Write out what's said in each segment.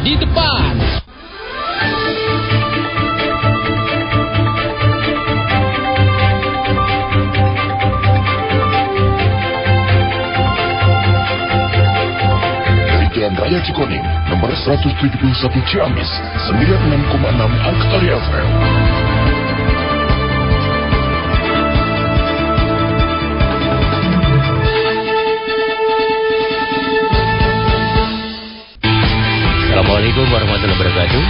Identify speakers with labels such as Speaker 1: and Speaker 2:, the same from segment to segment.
Speaker 1: di depan.
Speaker 2: Jalan Raya Cikoneng, nomor 171 Ciamis, 96,6 Angkari FM.
Speaker 3: Assalamualaikum warahmatullahi wabarakatuh.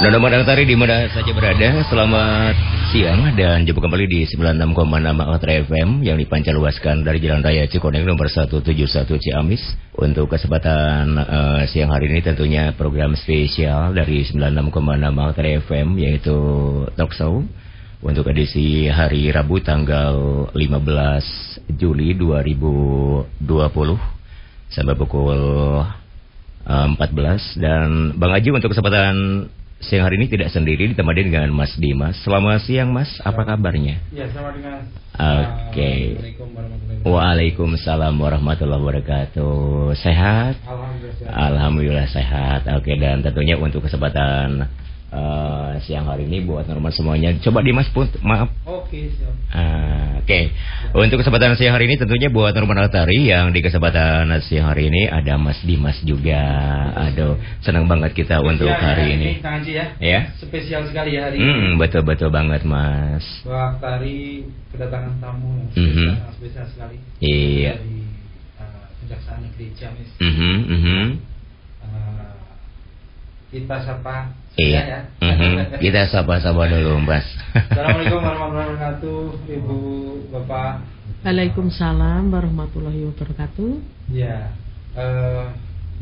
Speaker 3: Nona Madang Tari di mana saja berada, selamat siang dan jumpa kembali di 96,6 Matra FM yang dipancarluaskan dari Jalan Raya Cikoneng nomor 171 Ciamis. Untuk kesempatan eh, siang hari ini tentunya program spesial dari 96,6 Matra FM yaitu Talk Show untuk edisi hari Rabu tanggal 15 Juli 2020 sampai pukul eh, 14 dan Bang Aji untuk kesempatan siang hari ini tidak sendiri ditemani dengan Mas Dimas. Selamat siang Mas, apa kabarnya?
Speaker 4: Ya, sama dengan
Speaker 3: Oke.
Speaker 4: Warahmatullahi wabarakatuh.
Speaker 3: Waalaikumsalam warahmatullahi wabarakatuh. Sehat?
Speaker 4: Alhamdulillah. sehat.
Speaker 3: Alhamdulillah sehat. Oke dan tentunya untuk kesempatan eh, siang hari ini buat normal semuanya. Coba Dimas pun maaf
Speaker 4: Oke, siap.
Speaker 3: Ah, Oke, untuk kesempatan siang hari ini tentunya buat Norman Altari yang di kesempatan siang hari ini ada Mas Dimas juga. Aduh, senang banget kita untuk
Speaker 4: Ya,
Speaker 3: hari
Speaker 4: ya,
Speaker 3: ini.
Speaker 4: Kang Haji ya.
Speaker 3: Ya,
Speaker 4: Spesial sekali ya hari
Speaker 3: Hmm,
Speaker 4: ini.
Speaker 3: betul betul banget Mas.
Speaker 4: Wah, tari kedatangan tamu yang
Speaker 3: Mhm.
Speaker 4: spesial, sangat spesial sekali.
Speaker 3: Iya.
Speaker 4: Dari uh, Kejaksaan Negeri Ciamis.
Speaker 3: Mhm, mhm.
Speaker 4: Uh, kita sapa
Speaker 3: Iya.
Speaker 4: ya.
Speaker 3: Mhm. Kita sapa-sapa dulu, Mas.
Speaker 4: Assalamualaikum warahmatullahi wabarakatuh, Ibu, Bapak.
Speaker 5: Waalaikumsalam warahmatullahi wabarakatuh.
Speaker 4: Ya, eh,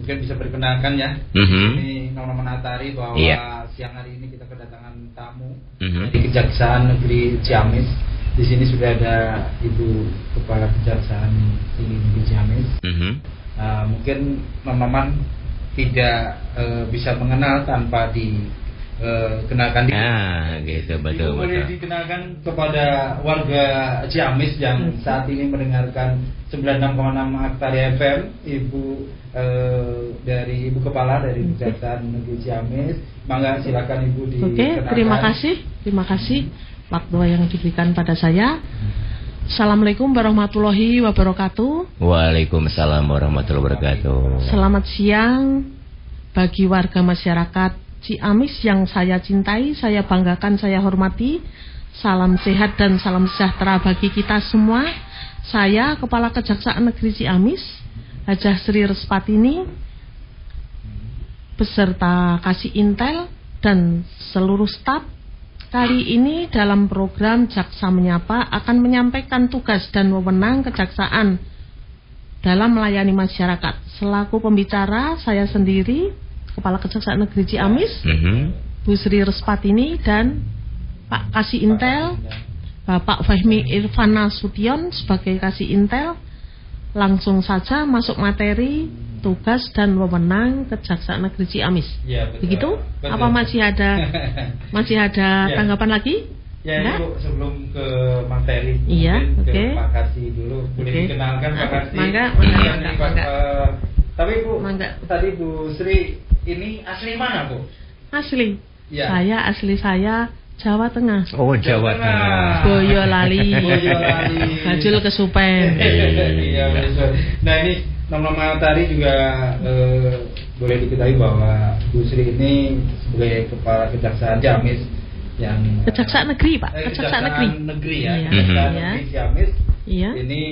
Speaker 4: mungkin bisa perkenalkan ya.
Speaker 3: Mhm.
Speaker 4: Ini Nona Menatari bahwa
Speaker 3: Iya.
Speaker 4: siang hari ini kita kedatangan tamu
Speaker 3: Mhm.
Speaker 4: dari Kejaksaan Negeri Ciamis. Di sini sudah ada Ibu Kepala Kejaksaan Tinggi Negeri Ciamis.
Speaker 3: Mhm.
Speaker 4: Eh, mungkin teman-teman tidak eh, bisa mengenal tanpa dikenalkan. di
Speaker 3: Ah, gitu betul
Speaker 4: Ibu boleh
Speaker 3: betul.
Speaker 4: dikenalkan kepada warga Ciamis yang saat ini mendengarkan 96,6 Aktaria FM, Ibu eh, dari Ibu Kepala dari Kejaksaan Negeri Ciamis. Mangga silakan Ibu
Speaker 5: Oke,
Speaker 4: dikenalkan.
Speaker 5: terima kasih. Terima kasih waktu yang diberikan pada saya. Assalamualaikum warahmatullahi wabarakatuh.
Speaker 3: Waalaikumsalam warahmatullahi wabarakatuh.
Speaker 5: Selamat siang bagi warga masyarakat Ciamis yang saya cintai, saya banggakan, saya hormati. Salam sehat dan salam sejahtera bagi kita semua. Saya Kepala Kejaksaan Negeri Ciamis, Hajah Sri Respatini, beserta Kasih Intel dan seluruh staf Kali ini dalam program Jaksa Menyapa akan menyampaikan tugas dan wewenang kejaksaan dalam melayani masyarakat. Selaku pembicara saya sendiri, Kepala Kejaksaan Negeri Ciamis,
Speaker 3: Mhm.
Speaker 5: Bu Sri Respatini dan Pak Kasih Intel, Bapak Fahmi Irfan Nasution sebagai Kasih Intel. Langsung saja masuk materi tugas dan wewenang Kejaksaan Negeri Ciamis.
Speaker 4: Ya, betul.
Speaker 5: Begitu?
Speaker 4: Betul.
Speaker 5: Apa masih ada masih ada
Speaker 4: Ya.
Speaker 5: tanggapan lagi?
Speaker 4: Ya,
Speaker 5: Enggak?
Speaker 4: Ibu sebelum ke materi,
Speaker 5: Iya, oke.
Speaker 4: Pak Kasih dulu. Boleh
Speaker 5: Oke.
Speaker 4: dikenalkan Pak
Speaker 5: Ah,
Speaker 4: Kasih.
Speaker 5: mangga, mangga,
Speaker 4: Iya,
Speaker 5: mangga, mangga.
Speaker 4: eh, tapi Bu,
Speaker 5: Mangga.
Speaker 4: tadi Bu Sri ini asli mana Bu?
Speaker 5: Asli.
Speaker 4: Ya.
Speaker 5: Saya asli saya Jawa Tengah.
Speaker 3: Oh, Jawa Tengah.
Speaker 5: Boyolali.
Speaker 4: Boyolali.
Speaker 5: Bajul kesupen.
Speaker 4: Iya, betul. Nah ini nama-nama tadi juga eh, boleh diketahui bahwa Bu Sri ini sebagai kepala kejaksaan Ciamis yang
Speaker 5: Kejaksaan negeri, Pak.
Speaker 4: Eh,
Speaker 5: Kejaksaan negeri.
Speaker 4: ya,
Speaker 5: Iya.
Speaker 4: kejaksaan
Speaker 5: Iya.
Speaker 4: negeri Ciamis.
Speaker 5: Iya.
Speaker 4: Ini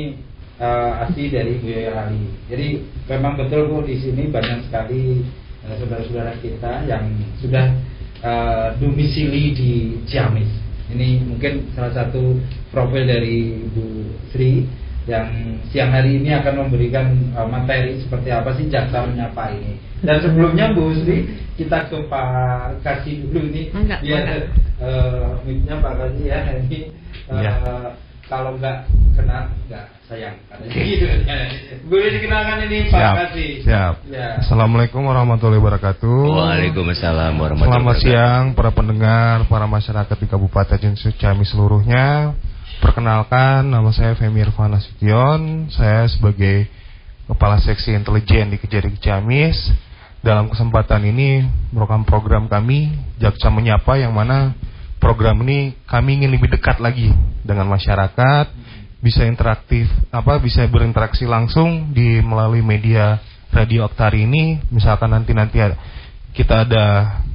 Speaker 4: eh, asli dari Boyolali. Jadi memang betul Bu di sini banyak sekali eh, saudara-saudara kita yang sudah eh, domisili di Ciamis. Ini mungkin salah satu profil dari Bu Sri yang siang hari ini akan memberikan eh, materi seperti apa sih jaksa menyapa ini. Dan sebelumnya Bu Sri kita ke Pak Kasih dulu ini
Speaker 5: mangga.
Speaker 4: eh, mic-nya Pak Kasih ya ini eh,
Speaker 6: Ya.
Speaker 4: Kalau nggak kenal nggak sayang katanya gitu boleh dikenalkan ini Pak
Speaker 6: Siap,
Speaker 4: Kasih
Speaker 6: siap.
Speaker 4: ya
Speaker 6: Assalamualaikum warahmatullahi wabarakatuh.
Speaker 3: Waalaikumsalam warahmatullahi
Speaker 6: Selamat
Speaker 3: wabarakatuh.
Speaker 6: siang para pendengar, para masyarakat di Kabupaten Ciamis seluruhnya. Perkenalkan, nama saya Femi Irfan Nasution. Saya sebagai Kepala Seksi Intelijen di Kejari Ciamis. Dalam kesempatan ini merupakan program kami Jaksa Menyapa yang mana program ini kami ingin lebih dekat lagi dengan masyarakat, bisa interaktif apa bisa berinteraksi langsung di melalui media radio Aktari ini. Misalkan nanti nanti ada, kita ada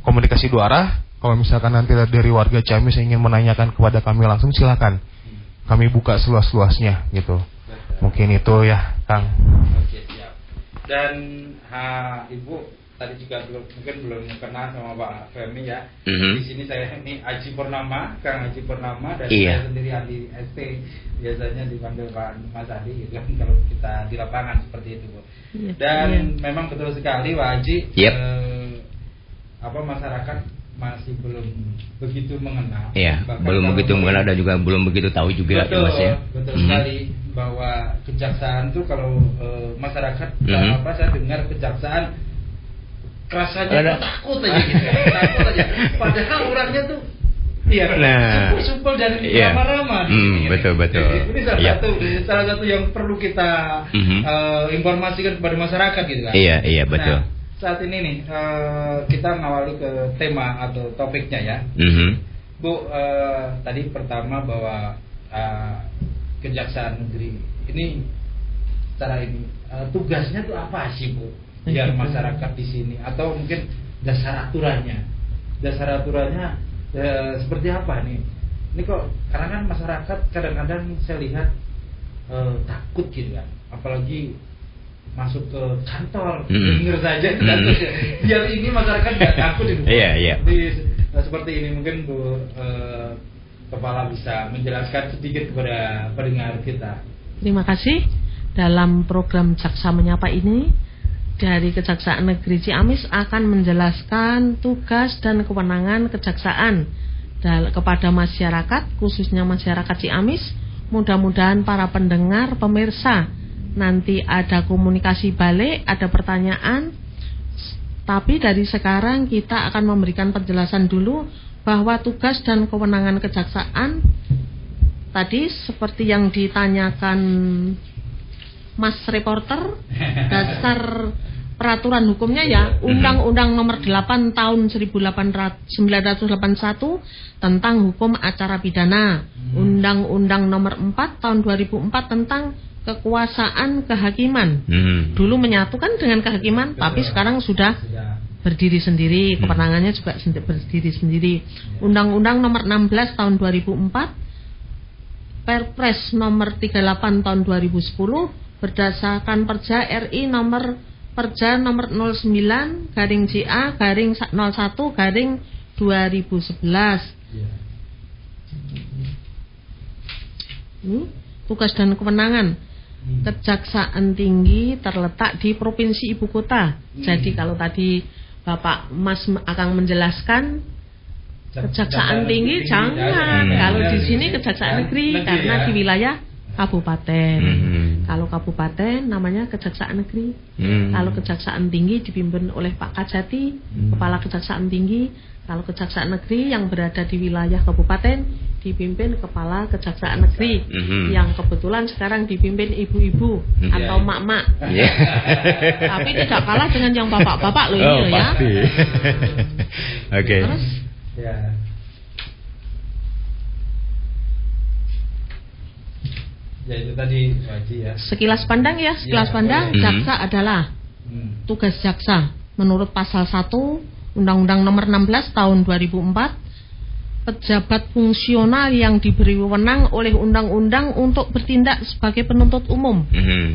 Speaker 6: komunikasi dua arah. Kalau misalkan nanti dari warga Ciamis ingin menanyakan kepada kami langsung silakan. Kami buka seluas-luasnya gitu. Mungkin itu ya, Kang.
Speaker 4: Dan ha, Ibu tadi juga belum mungkin belum kenal sama Pak Femi ya.
Speaker 3: Mhm.
Speaker 4: Di sini saya ini Aji Purnama, Kang Aji Purnama dan
Speaker 3: Iya.
Speaker 4: saya sendiri Adi ST biasanya dipanggil Pak Mas Adi gitu kan kalau kita di lapangan seperti itu Bu.
Speaker 5: Iya,
Speaker 4: Dan
Speaker 5: iya.
Speaker 4: memang betul sekali Pak Haji
Speaker 3: Yep.
Speaker 4: eh, apa masyarakat masih belum begitu mengenal.
Speaker 3: Iya,
Speaker 4: Bahkan
Speaker 3: belum begitu mengenal dan juga belum begitu tahu juga
Speaker 4: betul,
Speaker 3: ya Mas ya.
Speaker 4: Betul
Speaker 3: Mhm.
Speaker 4: sekali bahwa kejaksaan tuh kalau eh, masyarakat
Speaker 3: Mhm.
Speaker 4: apa saya dengar kejaksaan rasanya
Speaker 3: Ada-
Speaker 4: takut aja gitu. takut aja. Padahal orangnya tuh Iya,
Speaker 3: Nah.
Speaker 4: supel-supel dan
Speaker 3: Iya.
Speaker 4: ramah-ramah.
Speaker 3: Hmm,
Speaker 4: sini.
Speaker 3: betul, betul.
Speaker 4: Ini salah
Speaker 3: Iya.
Speaker 4: satu salah satu yang perlu kita
Speaker 3: Mhm.
Speaker 4: eh, informasikan kepada masyarakat gitu kan.
Speaker 3: Iya, iya, betul.
Speaker 4: Nah, saat ini nih eh, kita ngawali ke tema atau topiknya ya.
Speaker 3: Mhm.
Speaker 4: Bu, eh, tadi pertama bahwa eh, kejaksaan negeri ini secara ini eh, tugasnya tuh apa sih bu? Biar masyarakat di sini atau mungkin dasar aturannya, dasar aturannya eh, seperti apa nih? Ini kok karena kan masyarakat kadang-kadang saya lihat eh, takut gitu kan, apalagi masuk ke kantor denger saja itu takut ya. biar ini masyarakat nggak takut itu.
Speaker 3: Iya, iya.
Speaker 4: Jadi, eh, seperti ini mungkin Bu eh, kepala bisa menjelaskan sedikit kepada pendengar kita.
Speaker 5: Terima kasih. Dalam program Jaksa Menyapa ini dari Kejaksaan Negeri Ciamis akan menjelaskan tugas dan kewenangan kejaksaan kepada masyarakat, khususnya masyarakat Ciamis. Mudah-mudahan para pendengar, pemirsa nanti ada komunikasi balik, ada pertanyaan. Tapi dari sekarang kita akan memberikan penjelasan dulu bahwa tugas dan kewenangan kejaksaan tadi seperti yang ditanyakan Mas reporter dasar peraturan hukumnya ya Undang-Undang Nomor 8 Tahun 1981 tentang hukum acara pidana, Undang-Undang Nomor 4 Tahun 2004 tentang kekuasaan kehakiman.
Speaker 3: Mhm.
Speaker 5: Dulu menyatukan dengan kehakiman, tapi sekarang sudah berdiri sendiri,
Speaker 3: Hmm.
Speaker 5: kewenangannya juga berdiri sendiri. Undang-Undang Nomor 16 Tahun 2004, Perpres Nomor 38 Tahun 2010 berdasarkan Perja RI Nomor Perja Nomor 09 garing JA garing 01 garing 2011.
Speaker 4: Iya.
Speaker 5: Ini tugas dan kewenangan.
Speaker 4: Hmm.
Speaker 5: Kejaksaan tinggi terletak di provinsi ibu kota.
Speaker 4: Hmm.
Speaker 5: Jadi kalau tadi Bapak Mas akan menjelaskan kejaksaan tinggi jangan.
Speaker 3: Hmm.
Speaker 5: Kalau di sini kejaksaan negeri karena
Speaker 4: ya.
Speaker 5: di wilayah kabupaten.
Speaker 3: Mhm.
Speaker 5: Kalau kabupaten namanya kejaksaan negeri.
Speaker 3: Mhm.
Speaker 5: Kalau kejaksaan tinggi dipimpin oleh Pak Kajati,
Speaker 3: Hmm.
Speaker 5: kepala kejaksaan tinggi. Kalau kejaksaan negeri yang berada di wilayah kabupaten dipimpin kepala kejaksaan negeri
Speaker 3: Mhm.
Speaker 5: yang kebetulan sekarang dipimpin ibu-ibu
Speaker 3: Mhm.
Speaker 5: atau
Speaker 4: Iya.
Speaker 5: mak-mak.
Speaker 3: Iya.
Speaker 5: Tapi tidak kalah dengan yang bapak-bapak loh ini
Speaker 3: Oh,
Speaker 5: loh ya.
Speaker 3: pasti. Oke.
Speaker 5: Terus
Speaker 4: Ya. Ya itu tadi Pak Haji ya.
Speaker 5: sekilas pandang ya, sekilas
Speaker 4: Iya,
Speaker 5: pandang
Speaker 3: boleh.
Speaker 5: jaksa adalah
Speaker 4: Hmm.
Speaker 5: tugas jaksa menurut pasal 1 Undang-Undang Nomor 16 Tahun 2004 pejabat fungsional yang diberi wewenang oleh undang-undang untuk bertindak sebagai penuntut umum
Speaker 3: Mhm.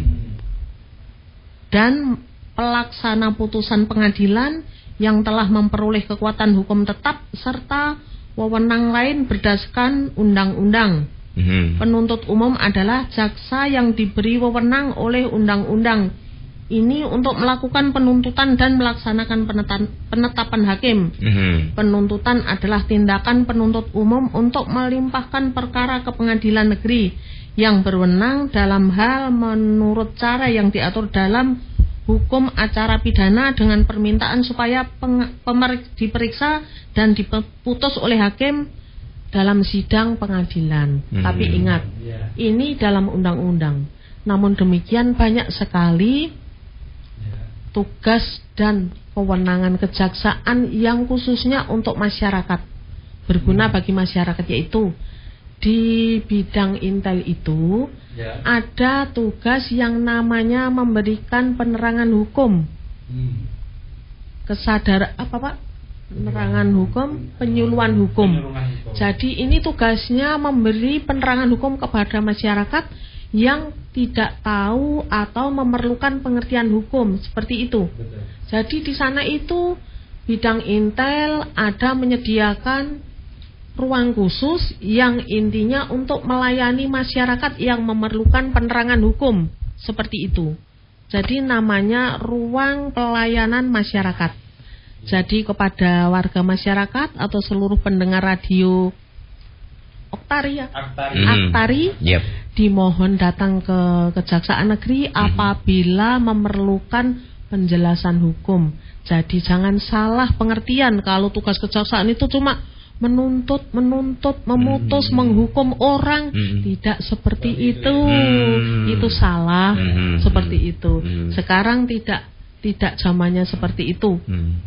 Speaker 5: dan pelaksana putusan pengadilan yang telah memperoleh kekuatan hukum tetap serta wewenang lain berdasarkan undang-undang.
Speaker 3: Mhm.
Speaker 5: Penuntut umum adalah jaksa yang diberi wewenang oleh undang-undang. Ini untuk melakukan penuntutan dan melaksanakan peneta- penetapan hakim.
Speaker 3: Mhm.
Speaker 5: Penuntutan adalah tindakan penuntut umum untuk melimpahkan perkara ke pengadilan negeri yang berwenang dalam hal menurut cara yang diatur dalam hukum acara pidana dengan permintaan supaya peng- pemer- diperiksa dan diputus oleh hakim dalam sidang pengadilan.
Speaker 3: Hmm.
Speaker 5: Tapi ingat,
Speaker 4: Iya.
Speaker 5: ini dalam undang-undang. Namun demikian banyak sekali tugas dan kewenangan kejaksaan yang khususnya untuk masyarakat berguna bagi masyarakat yaitu di bidang intel itu
Speaker 4: Ya.
Speaker 5: ada tugas yang namanya memberikan penerangan hukum
Speaker 4: Hmm.
Speaker 5: kesadar apa pak penerangan hukum penyuluhan hukum jadi ini tugasnya memberi penerangan hukum kepada masyarakat yang tidak tahu atau memerlukan pengertian hukum seperti itu
Speaker 4: Betul.
Speaker 5: jadi di sana itu bidang intel ada menyediakan ruang khusus yang intinya untuk melayani masyarakat yang memerlukan penerangan hukum seperti itu. Jadi namanya ruang pelayanan masyarakat. Jadi kepada warga masyarakat atau seluruh pendengar radio Oktari ya,
Speaker 4: Aktari.
Speaker 3: Hmm.
Speaker 5: Aktari
Speaker 3: Yep.
Speaker 5: dimohon datang ke Kejaksaan Negeri apabila memerlukan penjelasan hukum. Jadi jangan salah pengertian kalau tugas kejaksaan itu cuma menuntut, menuntut, memutus,
Speaker 3: Hmm.
Speaker 5: menghukum orang.
Speaker 3: Hmm.
Speaker 5: Tidak seperti itu.
Speaker 3: Hmm.
Speaker 5: Itu salah
Speaker 3: Hmm.
Speaker 5: seperti itu.
Speaker 3: Hmm.
Speaker 5: Sekarang tidak tidak zamannya seperti itu.
Speaker 3: Hmm.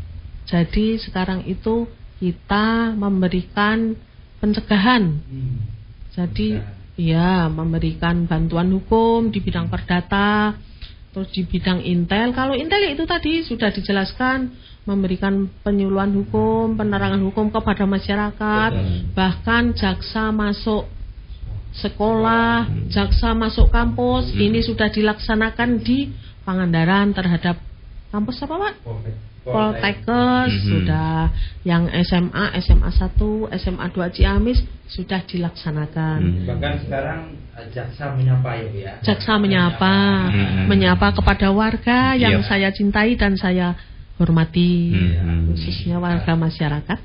Speaker 5: Jadi sekarang itu kita memberikan pencegahan
Speaker 4: Hmm.
Speaker 5: jadi ya memberikan bantuan hukum di bidang perdata, terus di bidang intel. Kalau intel ya itu tadi sudah dijelaskan memberikan penyuluhan hukum, penerangan hukum kepada masyarakat,
Speaker 4: Betul.
Speaker 5: bahkan jaksa masuk sekolah, jaksa masuk kampus,
Speaker 3: Hmm.
Speaker 5: ini sudah dilaksanakan di Pangandaran terhadap kampus apa Pak? Poltekkes
Speaker 3: Mhm.
Speaker 5: sudah yang SMA, SMA 1, SMA 2 Ciamis sudah dilaksanakan.
Speaker 3: Hmm.
Speaker 4: Bahkan sekarang eh, jaksa menyapa ya, Bu ya.
Speaker 5: Jaksa menyapa,
Speaker 3: Mhm.
Speaker 5: menyapa kepada warga yang
Speaker 3: Iya.
Speaker 5: saya cintai dan saya hormati,
Speaker 3: Mhm.
Speaker 5: khususnya warga masyarakat.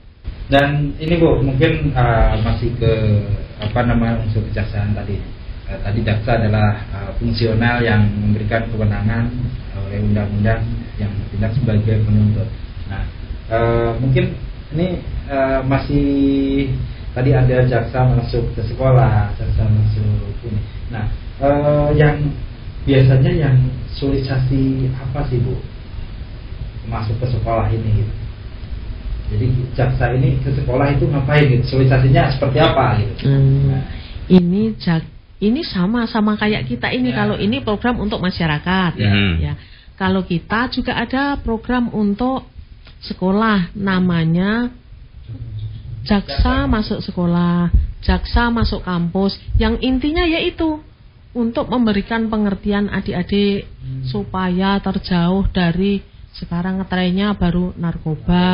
Speaker 4: Dan ini Bu, mungkin uh, masih ke apa nama unsur kejaksaan tadi. Uh, tadi jaksa adalah uh, fungsional yang memberikan kewenangan oleh undang-undang yang bertindak sebagai penuntut. Nah, uh, mungkin ini uh, masih tadi ada jaksa masuk ke sekolah, jaksa masuk ini. Nah, uh, yang biasanya yang solisasi apa sih Bu? Masuk ke sekolah ini gitu. Jadi jaksa ini ke sekolah itu ngapain gitu? Solisasinya seperti apa gitu?
Speaker 5: Hmm,
Speaker 4: Nah,
Speaker 5: ini jak ini sama sama kayak kita ini
Speaker 4: Ya.
Speaker 5: kalau ini program untuk masyarakat
Speaker 3: Ya.
Speaker 5: ya. Kalau kita juga ada program untuk sekolah namanya jaksa masuk sekolah, jaksa masuk kampus. Yang intinya yaitu untuk memberikan pengertian adik-adik
Speaker 4: Hmm.
Speaker 5: supaya terjauh dari sekarang ngetrennya baru narkoba.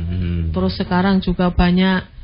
Speaker 3: Hmm.
Speaker 5: Terus sekarang juga banyak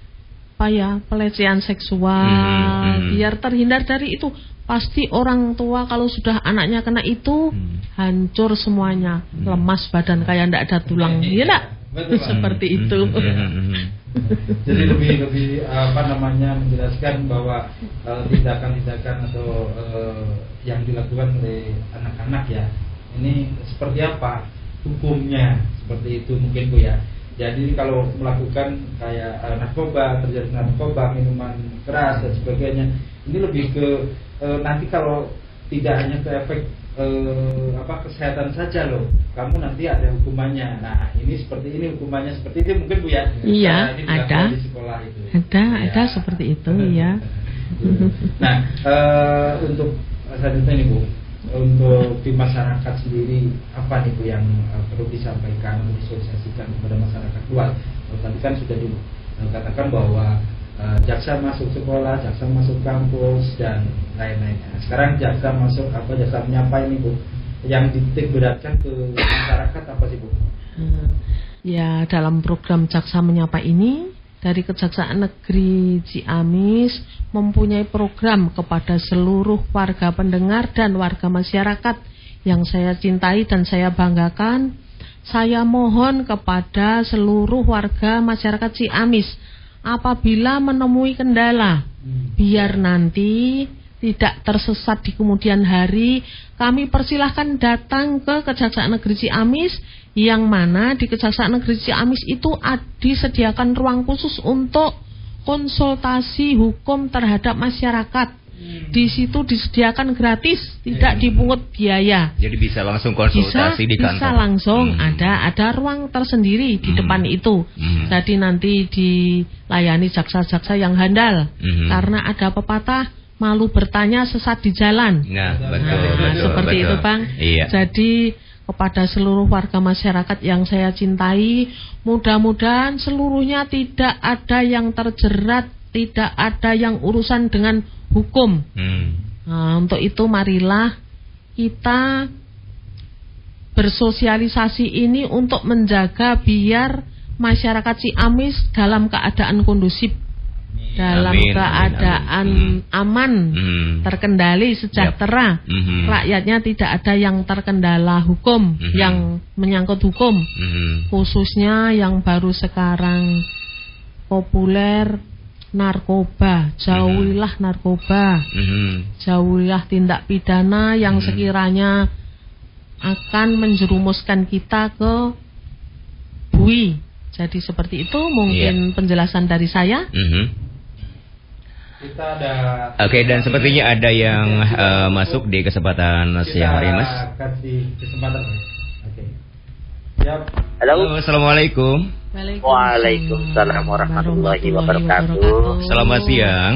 Speaker 5: apa ya pelecehan seksual.
Speaker 3: Hmm.
Speaker 5: Biar terhindar dari itu, pasti orang tua kalau sudah anaknya kena itu
Speaker 3: Hmm.
Speaker 5: hancur semuanya,
Speaker 3: Hmm.
Speaker 5: lemas badan kayak ndak ada tulang. Enggak?
Speaker 4: Betul, Pak.
Speaker 5: Seperti
Speaker 3: Hmm.
Speaker 5: itu.
Speaker 3: Hmm. Hmm.
Speaker 4: Jadi lebih lebih apa namanya menjelaskan bahwa eh, tindakan-tindakan atau eh, yang dilakukan oleh anak-anak ya ini seperti apa hukumnya seperti itu mungkin bu ya. Jadi kalau melakukan kayak narkoba terjadi narkoba minuman keras dan sebagainya ini lebih ke eh, nanti kalau tidak hanya ke efek eh, apa kesehatan saja loh kamu nanti ada hukumannya nah ini seperti ini hukumannya seperti itu mungkin bu ya
Speaker 5: Iya,
Speaker 4: ini dilakukan
Speaker 5: ada.
Speaker 4: di sekolah itu
Speaker 5: Ada,
Speaker 4: Ya.
Speaker 5: ada seperti itu, ya.
Speaker 4: nah eh, untuk selanjutnya nih bu untuk di masyarakat sendiri apa nih bu yang eh, perlu disampaikan atau disosialisasikan kepada masyarakat luas? Kalau tadi kan sudah dikatakan bahwa eh, jaksa masuk sekolah jaksa masuk kampus dan lain-lainnya. Sekarang jaksa masuk apa jaksa menyapa ini bu? Yang dititik beratkan ke masyarakat apa sih bu?
Speaker 5: Hmm. Ya, dalam program Jaksa Menyapa ini dari Kejaksaan Negeri Ciamis mempunyai program kepada seluruh warga pendengar dan warga masyarakat yang saya cintai dan saya banggakan. Saya mohon kepada seluruh warga masyarakat Ciamis apabila menemui kendala biar nanti tidak tersesat di kemudian hari kami persilahkan datang ke Kejaksaan Negeri Ciamis yang mana di Kejaksaan Negeri Ciamis itu disediakan ruang khusus untuk konsultasi hukum terhadap masyarakat Di situ disediakan gratis, tidak dipungut biaya.
Speaker 3: Jadi bisa langsung
Speaker 5: Bisa
Speaker 3: konsultasi di kantor.
Speaker 5: bisa langsung
Speaker 3: Hmm.
Speaker 5: ada ada ruang tersendiri di
Speaker 3: Hmm.
Speaker 5: depan itu.
Speaker 3: Hmm.
Speaker 5: Jadi nanti dilayani jaksa-jaksa yang handal.
Speaker 3: Hmm.
Speaker 5: Karena ada pepatah malu bertanya sesat di jalan.
Speaker 3: Nah, betul,
Speaker 5: Nah,
Speaker 3: betul.
Speaker 5: seperti
Speaker 3: betul.
Speaker 5: itu, Bang.
Speaker 3: Iya.
Speaker 5: Jadi kepada seluruh warga masyarakat yang saya cintai, mudah-mudahan seluruhnya tidak ada yang terjerat, tidak ada yang urusan dengan hukum.
Speaker 3: Hmm.
Speaker 5: Nah, untuk itu marilah kita bersosialisasi ini untuk menjaga biar masyarakat Ciamis dalam keadaan kondusif, dalam
Speaker 3: Amin, amin,
Speaker 5: keadaan
Speaker 3: amin.
Speaker 5: aman,
Speaker 3: Hmm.
Speaker 5: terkendali, sejahtera.
Speaker 3: Mhm.
Speaker 5: Rakyatnya tidak ada yang terkendala hukum,
Speaker 3: Mhm.
Speaker 5: yang menyangkut hukum,
Speaker 3: Mhm.
Speaker 5: khususnya yang baru sekarang populer narkoba. Jauhilah narkoba
Speaker 3: Mhm.
Speaker 5: jauhilah tindak pidana yang
Speaker 3: Hmm.
Speaker 5: sekiranya akan menjerumuskan kita ke bui. Jadi seperti itu mungkin penjelasan dari saya.
Speaker 3: Mhm.
Speaker 4: Kita ada
Speaker 3: Oke, dan sepertinya ada yang eh, masuk di kesempatan siang hari, Mas.
Speaker 4: kasih kesempatan. Oke. Siap.
Speaker 1: Halo.
Speaker 3: Assalamualaikum.
Speaker 1: Waalaikumsalam warahmatullahi wabarakatuh.
Speaker 3: Selamat siang.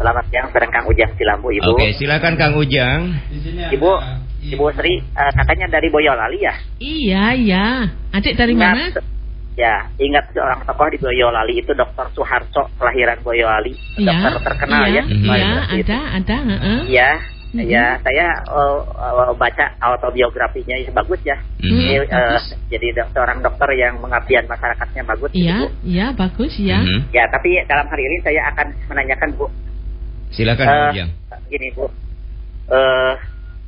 Speaker 1: Selamat siang, sedang Kang Ujang Cilambu, Ibu.
Speaker 3: Oke, silakan Kang Ujang.
Speaker 4: Di sini
Speaker 1: Ibu,
Speaker 4: ada
Speaker 1: Ibu Sri, eh, katanya dari Boyolali ya?
Speaker 5: Iya, iya. Adik dari mana?
Speaker 1: Ya, ingat seorang tokoh di Boyolali itu Dr. Suharto, kelahiran Boyolali.
Speaker 5: Iya.
Speaker 1: Dokter terkenal
Speaker 5: iya,
Speaker 1: ya.
Speaker 5: Iya,
Speaker 1: itu.
Speaker 5: ada, ada, heeh.
Speaker 1: Iya,
Speaker 5: Mhm.
Speaker 1: ya saya eh, eh, baca autobiografinya ya bagus ya.
Speaker 3: Mhm.
Speaker 1: Ini, eh,
Speaker 5: bagus.
Speaker 1: jadi dok- seorang dokter yang mengabdian masyarakatnya bagus. gitu,
Speaker 5: Iya,
Speaker 1: Bu.
Speaker 5: iya bagus ya.
Speaker 3: Mhm.
Speaker 1: Ya, tapi dalam hari ini saya akan menanyakan Bu,
Speaker 3: Silakan Kang
Speaker 1: Eh,
Speaker 3: Ujang.
Speaker 1: gini bu, eh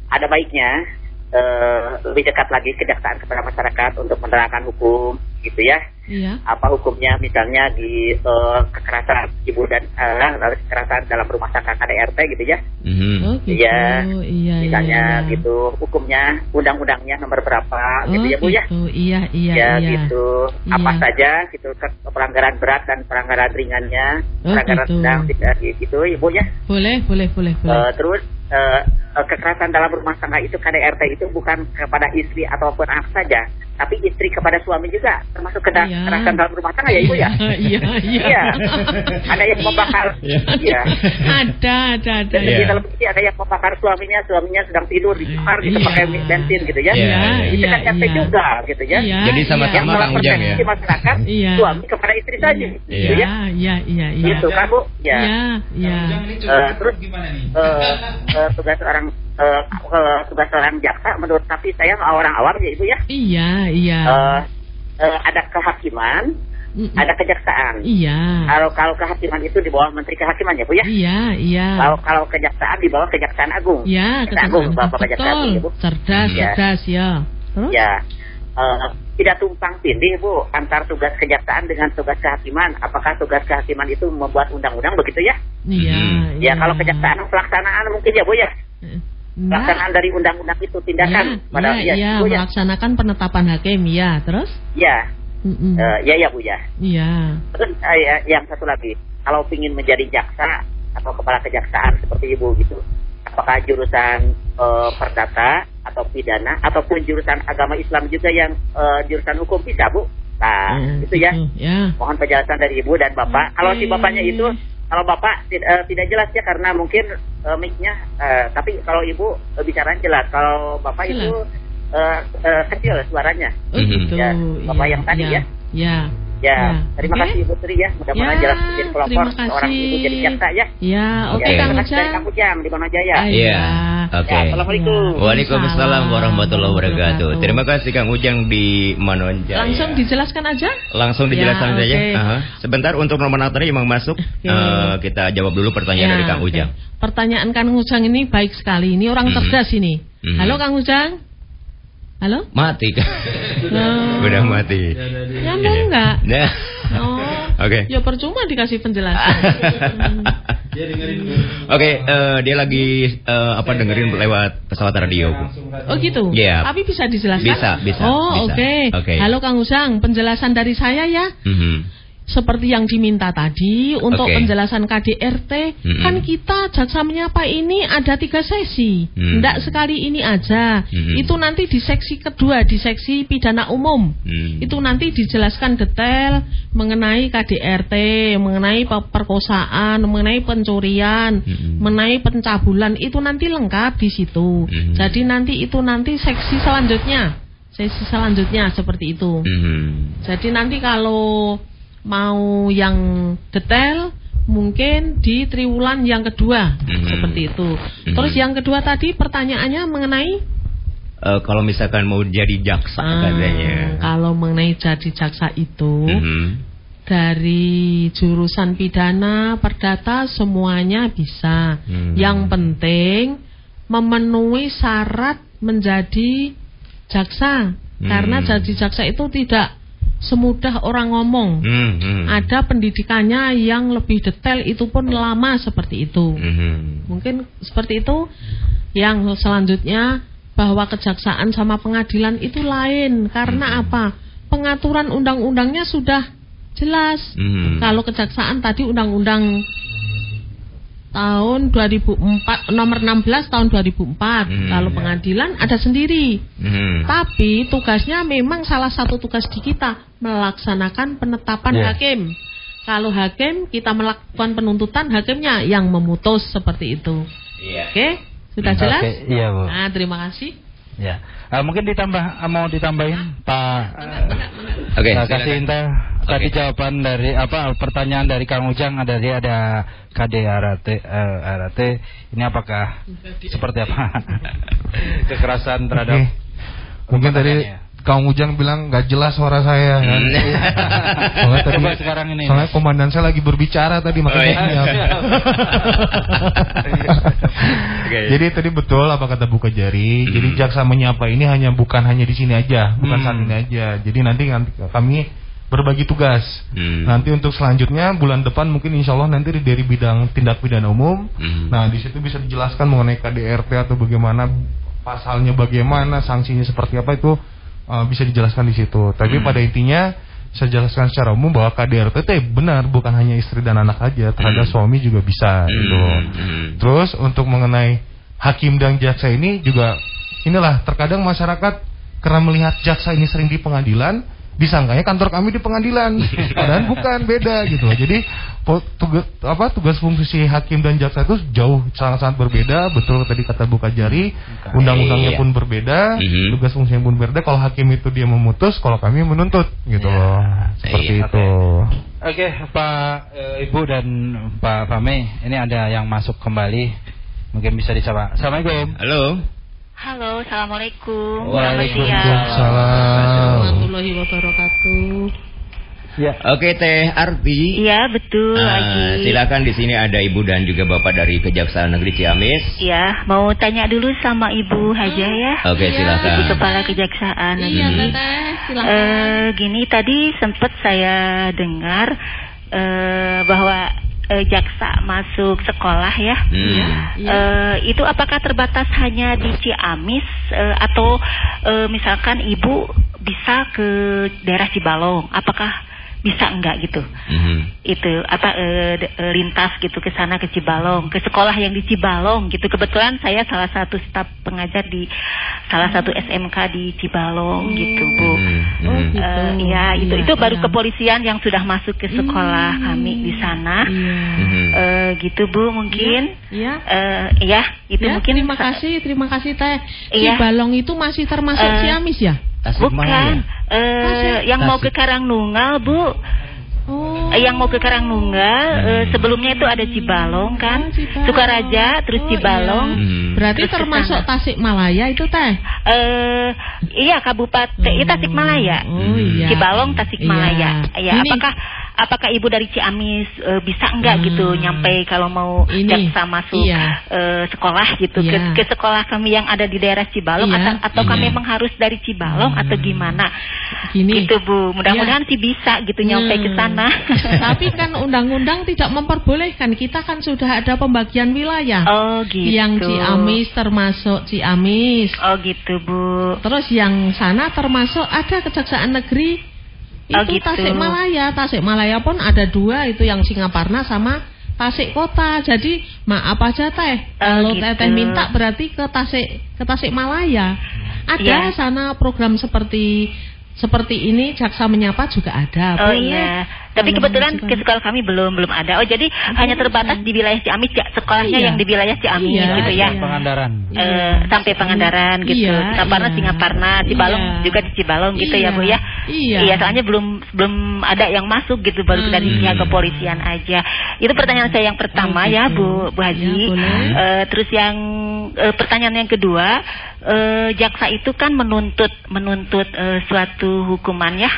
Speaker 1: ada baiknya eh lebih dekat lagi kejaksaan kepada masyarakat untuk menerapkan hukum, gitu ya.
Speaker 5: Iya.
Speaker 1: Apa hukumnya misalnya di eh, kekerasan ibu dan eh, lalu kekerasan dalam rumah tangga KDRT gitu ya.
Speaker 3: Mhm.
Speaker 5: Oh, gitu.
Speaker 1: Iya.
Speaker 5: Iya,
Speaker 1: misalnya
Speaker 5: iya, iya.
Speaker 1: gitu hukumnya, undang-undangnya nomor berapa
Speaker 5: Oh,
Speaker 1: gitu ya bu ya.
Speaker 5: gitu. Iya, iya,
Speaker 1: ya
Speaker 5: iya.
Speaker 1: gitu apa
Speaker 5: Iya.
Speaker 1: saja gitu pelanggaran berat dan pelanggaran ringannya
Speaker 5: Oh,
Speaker 1: pelanggaran
Speaker 5: gitu.
Speaker 1: sedang tidak gitu ibu ya
Speaker 5: Boleh, boleh, boleh, boleh.
Speaker 1: Eh, terus eh, eh, kekerasan dalam rumah tangga itu KDRT itu bukan kepada istri ataupun anak saja, tapi istri kepada suami juga termasuk keda-
Speaker 5: Iya.
Speaker 1: kekerasan dalam rumah tangga ya ibu ya.
Speaker 5: Iya, iya.
Speaker 1: Iya. Ada yang membakar. Iya.
Speaker 5: Ada, ada, ada.
Speaker 1: Dan
Speaker 3: Iya.
Speaker 1: di televisi ada yang membakar suaminya, suaminya sedang tidur dibakar gitu
Speaker 5: Iya.
Speaker 1: pakai bensin gitu ya.
Speaker 3: Iya,
Speaker 1: Itu kan
Speaker 5: iya,
Speaker 1: RT
Speaker 5: iya.
Speaker 1: juga gitu ya.
Speaker 5: Iya,
Speaker 3: Jadi
Speaker 5: iya.
Speaker 3: sama-sama
Speaker 1: Yang
Speaker 3: Kang Ujang ya.
Speaker 1: masyarakat
Speaker 5: Iya.
Speaker 1: suami kepada istri saja. Gitu
Speaker 3: Iya.
Speaker 1: ya.
Speaker 5: Iya, iya, iya, iya.
Speaker 1: Gitu kan Bu? Ya.
Speaker 5: Iya, iya.
Speaker 4: Curhat
Speaker 1: terus-
Speaker 4: gimana nih?
Speaker 1: eh, eh, tugas orang eh, eh, tugas seorang jaksa menurut tapi saya orang awam ya ibu ya
Speaker 5: Iya, iya.
Speaker 1: Eh, eh, ada kehakiman
Speaker 5: Mm-mm.
Speaker 1: ada kejaksaan
Speaker 5: Iya.
Speaker 1: kalau kalau kehakiman itu di bawah menteri kehakiman ya bu ya
Speaker 5: Iya, iya.
Speaker 1: kalau kalau kejaksaan di bawah kejaksaan agung
Speaker 5: Iya,
Speaker 1: Kejaksaan agung bapak kejaksaan agung ya bu.
Speaker 5: Cerdas,
Speaker 1: Iya.
Speaker 5: cerdas ya. Terus?
Speaker 1: ya eh, tidak tumpang tindih bu antar tugas kejaksaan dengan tugas kehakiman apakah tugas kehakiman itu membuat undang-undang begitu ya
Speaker 5: Iya,
Speaker 3: Mhm.
Speaker 1: ya kalau kejaksaan pelaksanaan mungkin ya bu ya Pelaksanaan dari undang-undang itu tindakan
Speaker 5: Iya,
Speaker 1: pada
Speaker 5: iya, iya,
Speaker 1: bu ya
Speaker 5: melaksanakan penetapan hakim, ya. Terus?
Speaker 1: ya. Eh, ya ya bu ya
Speaker 5: Iya.
Speaker 1: Terus eh, ya, yang satu lagi, kalau ingin menjadi jaksa atau kepala kejaksaan seperti ibu gitu, apakah jurusan eh, perdata atau pidana ataupun jurusan agama Islam juga yang eh, jurusan hukum bisa bu? Nah
Speaker 5: Oh,
Speaker 1: itu ya.
Speaker 5: gitu, Ya.
Speaker 1: Mohon penjelasan dari ibu dan bapak.
Speaker 5: Oke.
Speaker 1: Kalau si bapaknya itu, kalau bapak eh, tidak jelas ya karena mungkin eh, mic-nya, eh, tapi kalau ibu eh, bicaranya jelas. Kalau bapak
Speaker 5: Jelas.
Speaker 1: itu eh, eh, kecil suaranya.
Speaker 5: Oh, gitu.
Speaker 1: Ya, Bapak yang tadi ya.
Speaker 5: Ya.
Speaker 1: Ya,
Speaker 5: Ya,
Speaker 1: terima kasih Ibu Tri ya. Mudah-mudahan
Speaker 5: Ya,
Speaker 1: jelas menjadi pelopor
Speaker 5: terima
Speaker 1: seorang
Speaker 5: kasih.
Speaker 1: ibu jadi jaksa ya.
Speaker 5: Ya, oke
Speaker 1: ya,
Speaker 5: Kang
Speaker 1: terima kasih dari
Speaker 5: Ujang.
Speaker 1: Kang Ujang di Bonajaya.
Speaker 5: Ay-
Speaker 3: Iya.
Speaker 5: Iya.
Speaker 3: Oke.
Speaker 1: Ya, Assalamualaikum.
Speaker 3: Waalaikumsalam warahmatullahi wabarakatuh. Terima kasih Kang Ujang di Manonjaya.
Speaker 5: Langsung dijelaskan aja?
Speaker 3: Langsung dijelaskan
Speaker 5: Ya,
Speaker 3: saja.
Speaker 5: oke.
Speaker 3: Aha. Sebentar untuk nomor natari yang masuk,
Speaker 5: Oke.
Speaker 3: eh, kita jawab dulu pertanyaan
Speaker 5: Ya,
Speaker 3: dari Kang. Ujang.
Speaker 5: Pertanyaan Kang Ujang ini baik sekali. Ini orang
Speaker 3: Mhm.
Speaker 5: cerdas ini.
Speaker 3: Mhm.
Speaker 5: Halo Kang Ujang. Halo?
Speaker 3: Mati kan?
Speaker 5: Oh.
Speaker 3: Udah mati.
Speaker 5: Nyambung enggak?
Speaker 3: Nah.
Speaker 5: Oh.
Speaker 3: Oke.
Speaker 5: Ya percuma dikasih penjelasan. Hmm.
Speaker 4: Dia dengerin dulu.
Speaker 3: Oke, eh, dia lagi eh, apa dengerin lewat pesawat radio.
Speaker 5: Oh gitu.
Speaker 3: Iya.
Speaker 5: Tapi bisa dijelaskan?
Speaker 3: Bisa, bisa,
Speaker 5: Oh oke.
Speaker 3: Oke.
Speaker 5: Halo Kang Ujang, penjelasan dari saya ya.
Speaker 3: Mhm.
Speaker 5: Seperti yang diminta tadi untuk
Speaker 3: Oke.
Speaker 5: penjelasan KDRT
Speaker 3: Mm-mm.
Speaker 5: kan kita jaksa menyapa ini ada tiga sesi
Speaker 3: Mm.
Speaker 5: tidak sekali ini aja
Speaker 3: Mm-mm.
Speaker 5: itu nanti di seksi kedua di seksi pidana umum
Speaker 3: Hmm.
Speaker 5: itu nanti dijelaskan detail mengenai KDRT mengenai pe- perkosaan mengenai pencurian
Speaker 3: Mm-mm.
Speaker 5: mengenai pencabulan itu nanti lengkap di situ
Speaker 3: Mm.
Speaker 5: jadi nanti itu nanti seksi selanjutnya sesi selanjutnya seperti itu
Speaker 3: Hmm.
Speaker 5: jadi nanti kalau mau yang detail mungkin di triwulan yang kedua
Speaker 3: Mhm.
Speaker 5: seperti itu.
Speaker 3: Mhm.
Speaker 5: Terus yang kedua tadi pertanyaannya mengenai
Speaker 3: Eh, kalau misalkan mau jadi jaksa
Speaker 5: Ah,
Speaker 3: katanya.
Speaker 5: kalau mengenai jadi jaksa itu
Speaker 3: Mhm.
Speaker 5: dari jurusan pidana perdata semuanya bisa.
Speaker 3: Hmm.
Speaker 5: Yang penting memenuhi syarat menjadi jaksa.
Speaker 3: Hmm.
Speaker 5: Karena jadi jaksa itu tidak semudah orang ngomong.
Speaker 3: Hmm, hmm.
Speaker 5: Ada pendidikannya yang lebih detail itu pun lama seperti itu.
Speaker 3: Mhm.
Speaker 5: Mungkin seperti itu. Yang selanjutnya bahwa kejaksaan sama pengadilan itu lain karena apa? Pengaturan undang-undangnya sudah jelas.
Speaker 3: Mhm.
Speaker 5: Kalau kejaksaan tadi undang-undang tahun 2004 nomor 16 tahun 2004.
Speaker 3: Hmm,
Speaker 5: Kalau
Speaker 3: ya.
Speaker 5: pengadilan ada sendiri.
Speaker 3: Mhm.
Speaker 5: Tapi tugasnya memang salah satu tugas di kita melaksanakan penetapan
Speaker 3: Iya.
Speaker 7: Ya.
Speaker 5: hakim. Kalau hakim kita melakukan penuntutan hakimnya yang memutus seperti itu.
Speaker 3: Iya.
Speaker 5: Oke, sudah jelas?
Speaker 7: Oke, iya Bu.
Speaker 5: Nah, terima kasih.
Speaker 7: Ya. Eh, mungkin ditambah eh, mau ditambahin Pak
Speaker 3: Oke,
Speaker 7: Nah,
Speaker 3: silakan.
Speaker 7: kasih Intel tadi jawaban dari apa pertanyaan dari Kang Ujang ada dia ada KD RAT eh, RAT ini apakah seperti apa kekerasan terhadap
Speaker 6: Oke. Mungkin tadi
Speaker 7: rumah
Speaker 6: Kang Ujang bilang nggak jelas suara saya kan.
Speaker 3: Hmm.
Speaker 6: Soalnya tadi
Speaker 7: Coba sekarang ini,
Speaker 6: soalnya komandan saya lagi berbicara tadi makanya
Speaker 3: Oh, iya.
Speaker 6: Jadi tadi betul apa kata Buka Jari.
Speaker 3: Hmm.
Speaker 6: Jadi jaksa menyapa ini hanya bukan hanya di sini aja, bukan
Speaker 7: Hmm.
Speaker 6: saat ini aja. Jadi nanti nanti kami berbagi tugas.
Speaker 3: Hmm.
Speaker 6: Nanti untuk selanjutnya bulan depan mungkin insya Allah nanti dari bidang tindak pidana umum.
Speaker 3: Hmm.
Speaker 6: Nah di situ bisa dijelaskan mengenai KDRT atau bagaimana pasalnya bagaimana sanksinya seperti apa itu uh, bisa dijelaskan di situ. Tapi
Speaker 3: Hmm.
Speaker 6: pada intinya saya jelaskan secara umum bahwa KDRT itu benar bukan hanya istri dan anak aja terhadap
Speaker 3: Hmm.
Speaker 6: suami juga bisa
Speaker 3: Hmm.
Speaker 6: gitu.
Speaker 3: Hmm.
Speaker 6: Terus untuk mengenai hakim dan jaksa ini juga inilah terkadang masyarakat karena melihat jaksa ini sering di pengadilan disangkanya kantor kami di pengadilan? Padahal bukan beda gitu. Jadi po- tugas apa tugas fungsi hakim dan jaksa itu jauh sangat-sangat berbeda. Betul tadi kata Buka Jari undang-undangnya pun berbeda
Speaker 3: Mhm.
Speaker 6: tugas fungsinya pun berbeda. Kalau hakim itu dia memutus kalau kami menuntut gitu
Speaker 7: Ya,
Speaker 6: loh. seperti
Speaker 3: iya,
Speaker 6: itu.
Speaker 7: Oke Pak eh, Ibu dan Pak Fahmi ini ada yang masuk kembali. Mungkin bisa disapa. Assalamualaikum.
Speaker 3: Halo.
Speaker 8: Halo, assalamualaikum.
Speaker 7: Waalaikumsalam.
Speaker 5: Warahmatullahi wabarakatuh.
Speaker 7: ya
Speaker 3: Oke Teh Arti.
Speaker 8: Iya betul
Speaker 3: Ah,
Speaker 8: lagi.
Speaker 3: silakan di sini ada Ibu dan juga Bapak dari Kejaksaan Negeri Ciamis.
Speaker 8: Iya, mau tanya dulu sama Ibu Haja ya.
Speaker 3: Oke,
Speaker 5: Iya.
Speaker 3: silakan.
Speaker 8: Ibu Kepala Kejaksaan
Speaker 5: Iya,
Speaker 8: Negeri.
Speaker 5: Teteh, silakan.
Speaker 8: Eh, gini tadi sempat saya dengar eh, bahwa eh, jaksa masuk sekolah ya.
Speaker 3: Hmm.
Speaker 5: Iya.
Speaker 8: Eh, itu apakah terbatas hanya di Ciamis eh, atau eh, misalkan ibu bisa ke daerah Cibalong? Apakah bisa enggak gitu?
Speaker 3: Mhm.
Speaker 8: itu apa de- eh, lintas gitu ke sana ke Cibalong ke sekolah yang di Cibalong gitu kebetulan saya salah satu staf pengajar di salah satu SMK di Cibalong gitu bu.
Speaker 5: Oh, gitu.
Speaker 8: Eh, ya itu
Speaker 5: Iya,
Speaker 8: itu baru
Speaker 5: iya.
Speaker 8: kepolisian yang sudah masuk ke sekolah
Speaker 5: Hmm.
Speaker 8: kami di sana
Speaker 5: Iya.
Speaker 3: Mhm.
Speaker 8: Eh, gitu bu mungkin
Speaker 5: Iya.
Speaker 8: eh ya itu
Speaker 5: Ya,
Speaker 8: mungkin
Speaker 5: terima kasih, terima kasih Teh.
Speaker 8: Iya.
Speaker 5: Cibalong itu masih termasuk
Speaker 8: Eh,
Speaker 5: Ciamis ya?
Speaker 8: Bukan eh,
Speaker 5: Tasik.
Speaker 8: yang mau
Speaker 3: Tasik.
Speaker 8: ke Karangnunggal bu
Speaker 5: Oh.
Speaker 8: Eh, yang mau ke Karangnunggal eh,
Speaker 3: Hmm.
Speaker 8: sebelumnya itu ada Cibalong kan
Speaker 5: Oh, Cibalong.
Speaker 8: Sukaraja terus
Speaker 5: Oh,
Speaker 8: Cibalong
Speaker 5: iya.
Speaker 3: Hmm.
Speaker 5: Berarti
Speaker 8: Terus
Speaker 5: termasuk
Speaker 8: sana.
Speaker 5: Tasikmalaya itu Teh?
Speaker 8: Eh iya Kabupaten
Speaker 5: Hmm.
Speaker 8: itu Tasikmalaya.
Speaker 5: Oh iya.
Speaker 8: Cibalong Tasikmalaya.
Speaker 5: Iya.
Speaker 8: Ya,
Speaker 5: Ini-
Speaker 8: apakah apakah Ibu dari Ciamis eh, bisa enggak
Speaker 5: Hmm.
Speaker 8: gitu nyampe kalau mau
Speaker 5: Ini,
Speaker 8: jaksa masuk
Speaker 5: iya.
Speaker 8: eh, sekolah gitu
Speaker 5: Iya.
Speaker 8: ke, ke sekolah kami yang ada di daerah Cibalong
Speaker 5: Iya.
Speaker 8: atau ataukah
Speaker 3: Iya.
Speaker 8: memang harus dari Cibalong
Speaker 5: Hmm.
Speaker 8: atau gimana?
Speaker 5: Gini.
Speaker 8: Gitu Bu. Mudah-mudahan sih bisa gitu nyampe ke
Speaker 5: Hmm.
Speaker 8: sana.
Speaker 5: Tapi kan undang-undang tidak memperbolehkan. Kita kan sudah ada pembagian wilayah.
Speaker 8: Oh gitu.
Speaker 5: Yang Ciamis termasuk Ciamis.
Speaker 8: Oh gitu Bu.
Speaker 5: Terus yang sana termasuk ada kejaksaan negeri
Speaker 8: Oh,
Speaker 5: itu
Speaker 8: gitu.
Speaker 5: Tasikmalaya. Tasikmalaya pun ada dua itu yang Singaparna sama Tasik Kota. Jadi maaf aja teh. Kalau
Speaker 8: gitu.
Speaker 5: teteh minta berarti ke Tasik ke Tasikmalaya. Ada
Speaker 8: Iya.
Speaker 5: sana program seperti seperti ini jaksa menyapa juga ada.
Speaker 8: Oh iya, tapi
Speaker 5: Kalau
Speaker 8: kebetulan ke sekolah kami belum belum ada. Oh jadi hanya terbatas di wilayah Ciamis ya, sekolahnya
Speaker 5: Iya.
Speaker 8: yang di wilayah Ciamis
Speaker 5: Iya,
Speaker 8: gitu ya.
Speaker 5: iya.
Speaker 7: Pangandaran.
Speaker 8: Eh, sampai Pangandaran gitu.
Speaker 5: Iya,
Speaker 8: Singaparna,
Speaker 5: iya.
Speaker 8: Singaparna, Cibalong
Speaker 5: Iya.
Speaker 8: juga di Cibalong gitu ya
Speaker 5: Iya,
Speaker 8: Bu ya.
Speaker 5: iya.
Speaker 8: soalnya belum belum ada yang masuk gitu baru
Speaker 5: Hmm.
Speaker 8: dari pihak kepolisian aja. Itu pertanyaan saya yang pertama
Speaker 5: Oh,
Speaker 8: ya
Speaker 5: gitu.
Speaker 8: Bu Bu Haji.
Speaker 5: Ya, boleh.
Speaker 8: Eh, terus yang eh, pertanyaan yang kedua, eh, jaksa itu kan menuntut menuntut eh, suatu hukuman ya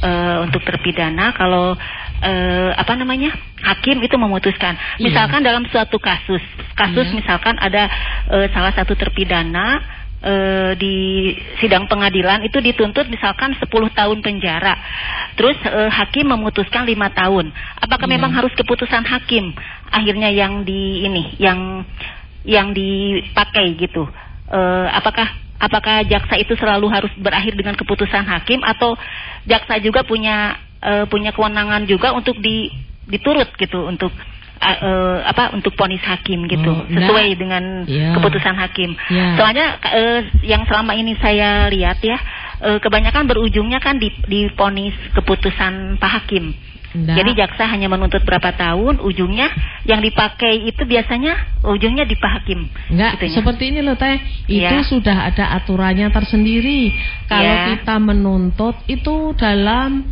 Speaker 8: eh, untuk terpidana kalau eh, apa namanya hakim itu memutuskan.
Speaker 5: Iya.
Speaker 8: Misalkan dalam suatu kasus, kasus
Speaker 5: Iya.
Speaker 8: misalkan ada eh, salah satu terpidana eh, di sidang pengadilan itu dituntut misalkan 10 tahun penjara. Terus eh, hakim memutuskan lima tahun. Apakah
Speaker 5: Iya.
Speaker 8: memang harus keputusan hakim akhirnya yang di ini yang yang dipakai gitu? Eh, apakah apakah jaksa itu selalu harus berakhir dengan keputusan hakim atau jaksa juga punya eh, punya kewenangan juga untuk di diturut gitu untuk eh, eh, apa untuk ponis hakim gitu
Speaker 5: Oh, enggak.
Speaker 8: sesuai dengan
Speaker 5: Iya.
Speaker 8: keputusan hakim.
Speaker 5: Iya.
Speaker 8: Soalnya eh, yang selama ini saya lihat ya eh, kebanyakan berujungnya kan di diponis keputusan pak hakim.
Speaker 5: Enggak.
Speaker 8: Jadi jaksa hanya menuntut berapa tahun, ujungnya yang dipakai itu biasanya ujungnya di pak hakim.
Speaker 5: Enggak,
Speaker 8: Gitunya.
Speaker 5: seperti ini loh Teh. Itu
Speaker 8: Iya.
Speaker 5: sudah ada aturannya tersendiri. Kalau
Speaker 8: Iya.
Speaker 5: kita menuntut itu dalam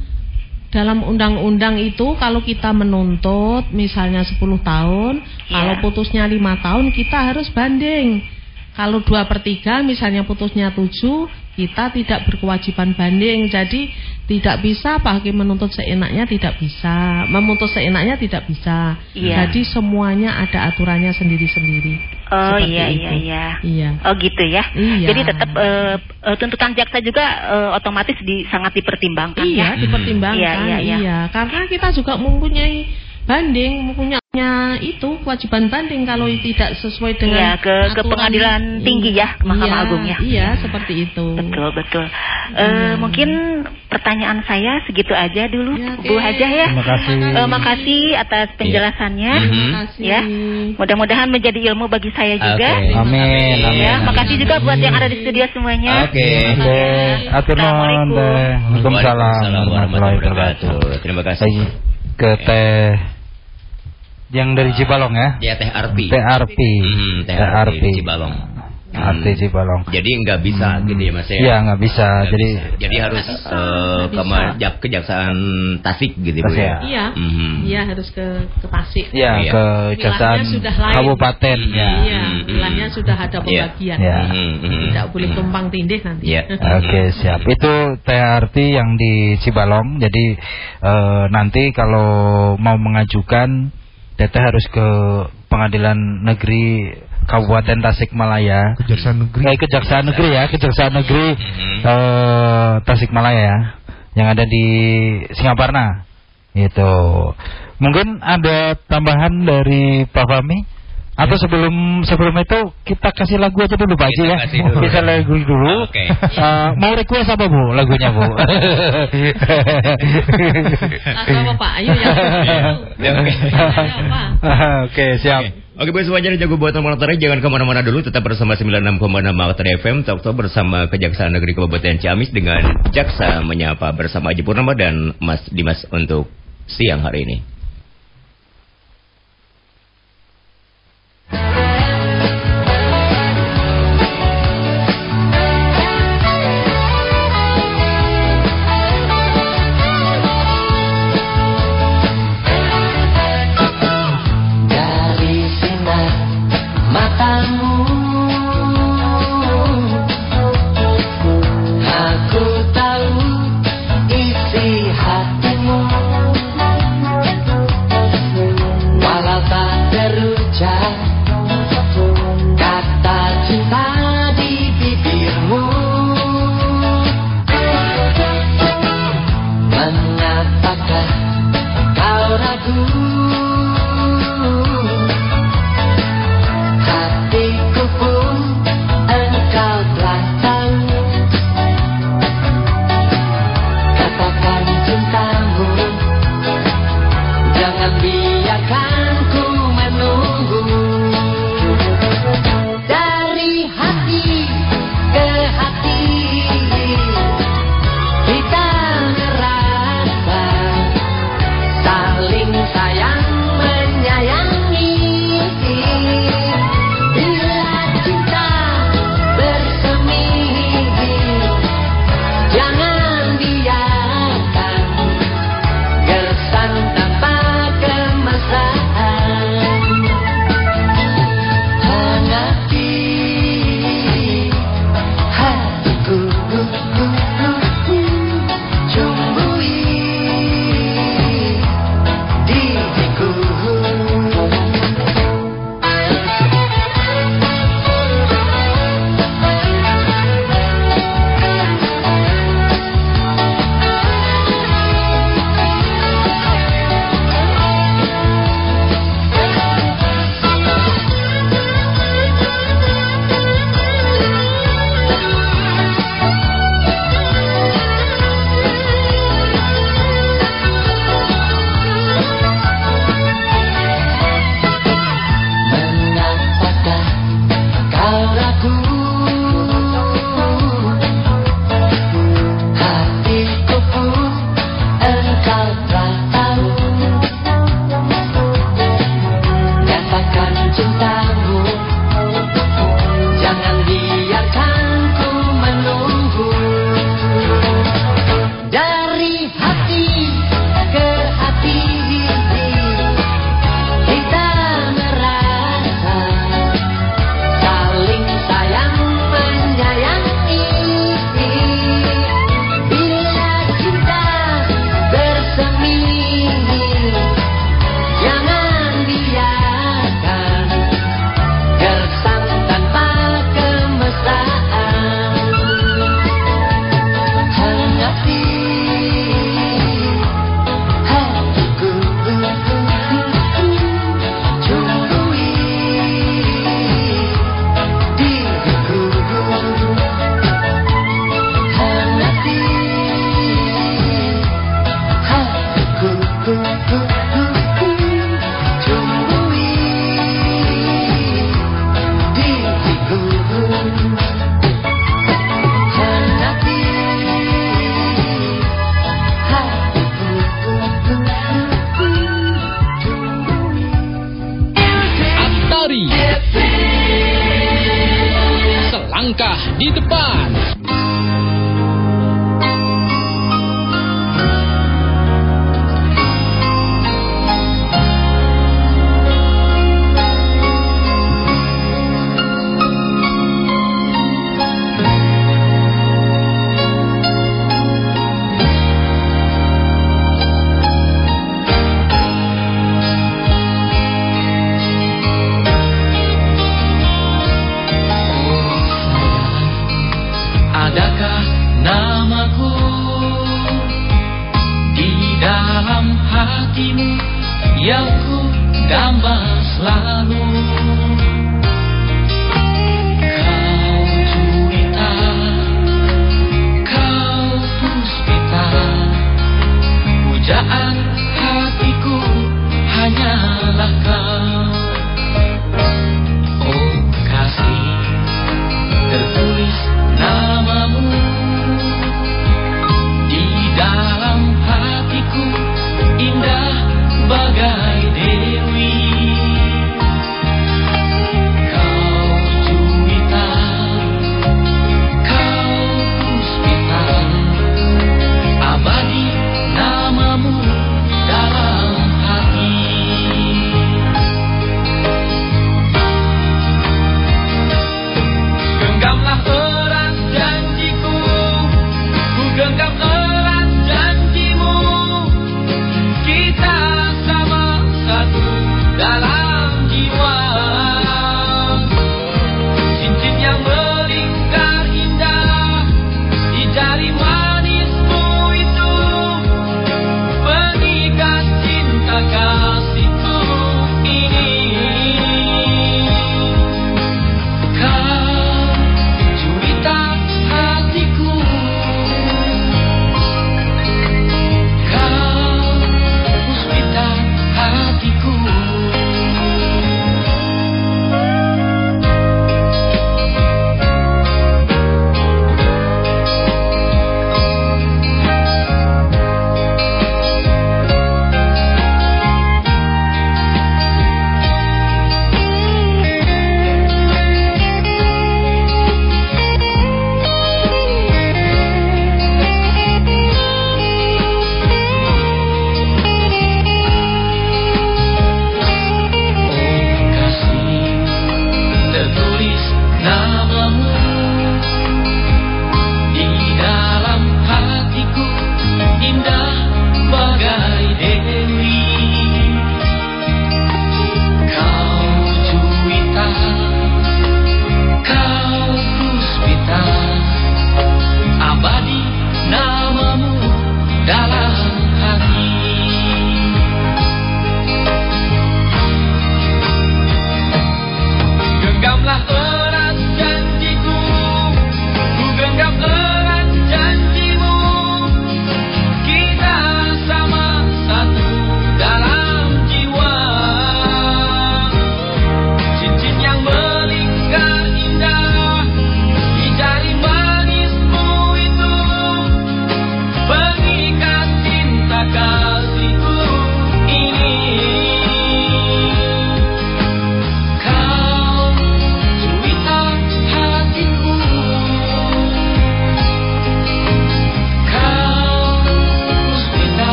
Speaker 5: dalam undang-undang itu kalau kita menuntut misalnya 10 tahun,
Speaker 8: Iya.
Speaker 5: kalau putusnya lima tahun kita harus banding. Kalau dua per tiga misalnya putusnya tujuh, kita tidak berkewajiban banding. Jadi tidak bisa Pak Hakim menuntut seenaknya tidak bisa, memutus seenaknya tidak bisa.
Speaker 8: Iya.
Speaker 5: Jadi semuanya ada aturannya sendiri-sendiri.
Speaker 8: Oh
Speaker 5: Seperti
Speaker 8: iya
Speaker 5: itu.
Speaker 8: iya iya.
Speaker 5: Iya.
Speaker 8: Oh gitu ya.
Speaker 5: Iya.
Speaker 8: Jadi tetap eh, eh, tuntutan jaksa juga eh, otomatis di, sangat dipertimbangkan
Speaker 5: Iya,
Speaker 8: ya.
Speaker 5: dipertimbangkan.
Speaker 8: Iya, iya, iya.
Speaker 5: Karena kita juga mempunyai banding, mempunyai itu kewajiban banding kalau tidak sesuai dengan
Speaker 8: Iya, ke- ke pengadilan tinggi ya, ke Mahkamah
Speaker 5: Iya,
Speaker 8: Agung ya.
Speaker 5: Iya, seperti itu.
Speaker 8: Betul betul. Eh,
Speaker 5: Iya.
Speaker 8: Mungkin pertanyaan saya segitu aja dulu,
Speaker 5: Ya.
Speaker 8: Bu Hajah ya.
Speaker 7: Terima kasih.
Speaker 8: Eh, makasih atas penjelasannya.
Speaker 9: Mhm.
Speaker 5: Terima kasih.
Speaker 8: Ya. Mudah-mudahan menjadi ilmu bagi saya juga.
Speaker 9: Oke.
Speaker 7: Amin, amin.
Speaker 8: Ya, makasih juga buat yang ada di studio semuanya.
Speaker 9: Oke.
Speaker 7: Oke, atur nuhun
Speaker 8: Assalamualaikum.
Speaker 7: Waalaikumsalam warahmatullahi wabarakatuh.
Speaker 9: Terima kasih.
Speaker 7: Ke teh yang dari Cibalong ya.
Speaker 9: Ya Teh Arpi.
Speaker 7: Teh Arpi.
Speaker 9: Hmm, Teh
Speaker 7: Teh
Speaker 9: Arpi
Speaker 7: Arpi.
Speaker 9: di Cibalong.
Speaker 7: Arti
Speaker 9: Hmm.
Speaker 7: Cibalong.
Speaker 9: Jadi nggak bisa
Speaker 7: Hmm.
Speaker 9: gitu ya Mas ya?
Speaker 7: Iya, nggak bisa.
Speaker 9: Nggak
Speaker 7: Jadi-
Speaker 9: bisa. jadi harus
Speaker 5: bisa,
Speaker 9: eh,
Speaker 5: nggak
Speaker 9: ke
Speaker 5: bisa.
Speaker 9: Jak- kejaksaan Tasik gitu Bu
Speaker 7: Tasik.
Speaker 9: ya.
Speaker 5: Iya.
Speaker 9: Mhm.
Speaker 5: Iya, harus ke ke Tasik.
Speaker 7: Ya,
Speaker 9: Iya.
Speaker 7: ke Kejaksaan. Kabupaten ya.
Speaker 5: Iya,
Speaker 9: Hmm.
Speaker 5: wilayahnya sudah ada
Speaker 9: Iya.
Speaker 5: pembagian.
Speaker 7: Iya.
Speaker 9: Mhm.
Speaker 5: Tidak boleh tumpang tindih nanti.
Speaker 9: Iya.
Speaker 7: Oke siap itu teh arti yang di Cibalong jadi eh, nanti kalau mau mengajukan teteh harus ke pengadilan negeri Kabupaten Tasikmalaya
Speaker 6: Kejaksaan Negeri.
Speaker 7: eh, Kejaksaan Negeri ya Kejaksaan Negeri
Speaker 9: Mhm.
Speaker 7: eh, Tasikmalaya ya yang ada di Singaparna itu mungkin ada tambahan dari Pak Fahmi atau sebelum sebelum itu kita kasih lagu aja dulu Pak Haji
Speaker 9: Kita
Speaker 7: ya
Speaker 9: dulu.
Speaker 7: bisa lagu dulu
Speaker 9: Oke.
Speaker 7: Eh, mau request apa Bu lagunya Bu
Speaker 5: apa Pak? Ayo ya.
Speaker 9: Ya, oke.
Speaker 7: Oke siap
Speaker 9: Oke, Oke, buat semuanya jago buat motor jangan ke mana-mana dulu, tetap bersama 96,6 Master FM, Talk Talk bersama Kejaksaan Negeri Kabupaten Ciamis dengan Jaksa menyapa bersama Aji Purnama dan Mas Dimas untuk siang hari ini.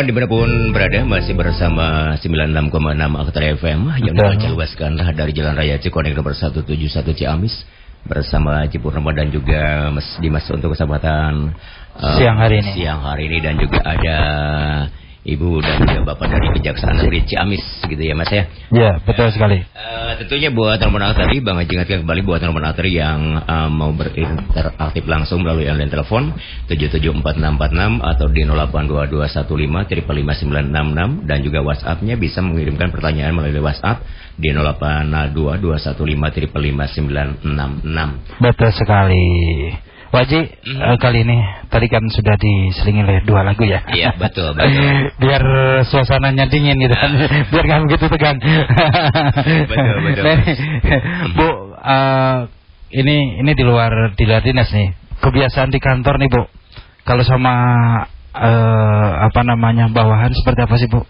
Speaker 10: teman-teman di mana pun
Speaker 3: berada masih bersama 96,6 Aktor FM yang dijelaskan dari Jalan Raya Cikoneng nomor 171 Ciamis bersama Cipur Ramadan juga Mas Dimas untuk kesempatan uh,
Speaker 4: siang hari ini.
Speaker 3: siang hari ini. Dan juga ada Ibu dan juga Bapak dari Kejaksaan Negeri Ciamis gitu ya Mas ya.
Speaker 4: Iya, betul uh,
Speaker 3: sekali. Uh, tentunya buat Roman tadi, Bang Haji ingatkan kembali buat teman yang uh, mau berinteraktif langsung melalui online telepon 774646 atau di 082215 dan juga WhatsApp-nya bisa mengirimkan pertanyaan melalui WhatsApp di 082215
Speaker 7: Betul sekali. Waji eh, kali ini tadi kan sudah diselingi oleh dua lagu ya.
Speaker 3: Iya, betul, betul.
Speaker 7: Biar suasananya dingin gitu kan. Biar nggak begitu tegang.
Speaker 3: Betul, betul.
Speaker 7: Nah, Bu, eh, ini ini di luar di luar dinas nih. Kebiasaan di kantor nih, Bu. Kalau sama eh, apa namanya bawahan seperti apa sih, Bu?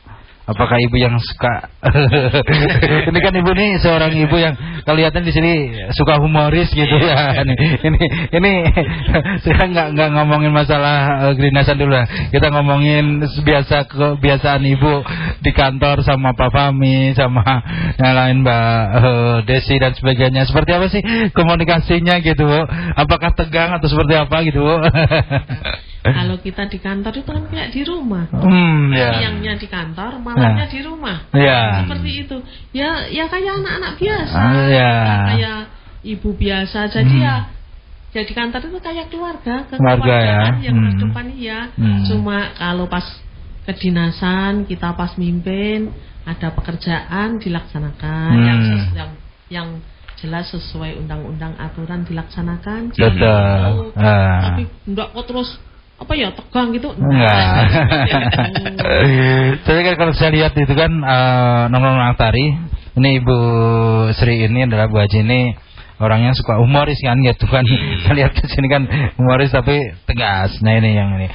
Speaker 7: Apakah ibu yang suka? ini kan ibu nih seorang ibu yang kelihatan di sini suka humoris gitu ya. Ini ini, ini saya nggak nggak ngomongin masalah eh, kedinasan dulu ya. Kita ngomongin biasa kebiasaan ibu di kantor sama Pak Fami sama yang lain Mbak eh, Desi dan sebagainya. Seperti apa sih komunikasinya gitu? Apakah tegang atau seperti apa gitu? Bu?
Speaker 5: Kalau kita di kantor itu kan kayak di rumah.
Speaker 7: Hmm, ya.
Speaker 5: Siangnya di kantor, malamnya
Speaker 7: Ya.
Speaker 5: di rumah.
Speaker 7: Ya.
Speaker 5: Seperti itu. Ya, ya kayak anak-anak biasa.
Speaker 7: Ah, ya.
Speaker 5: Kayak ibu biasa. Jadi
Speaker 7: Hmm.
Speaker 5: ya jadi kantor itu kayak keluarga,
Speaker 7: Keluarga ya.
Speaker 5: yang
Speaker 7: Hmm.
Speaker 5: kehidupan iya.
Speaker 7: Hmm.
Speaker 5: Cuma kalau pas kedinasan kita pas mimpin ada pekerjaan dilaksanakan
Speaker 7: Hmm.
Speaker 5: yang yang yang jelas sesuai undang-undang aturan dilaksanakan.
Speaker 7: Betul.
Speaker 5: Gitu.
Speaker 7: Ah.
Speaker 5: Tapi enggak kok terus apa ya tegang gitu.
Speaker 7: Enggak. Tapi kan kalau saya lihat itu kan eh nomor Aktari, ini Ibu Sri ini adalah Bu Haji ini orangnya suka humoris kan gitu kan. Saya lihat ke sini kan humoris tapi tegas. Nah ini yang ini.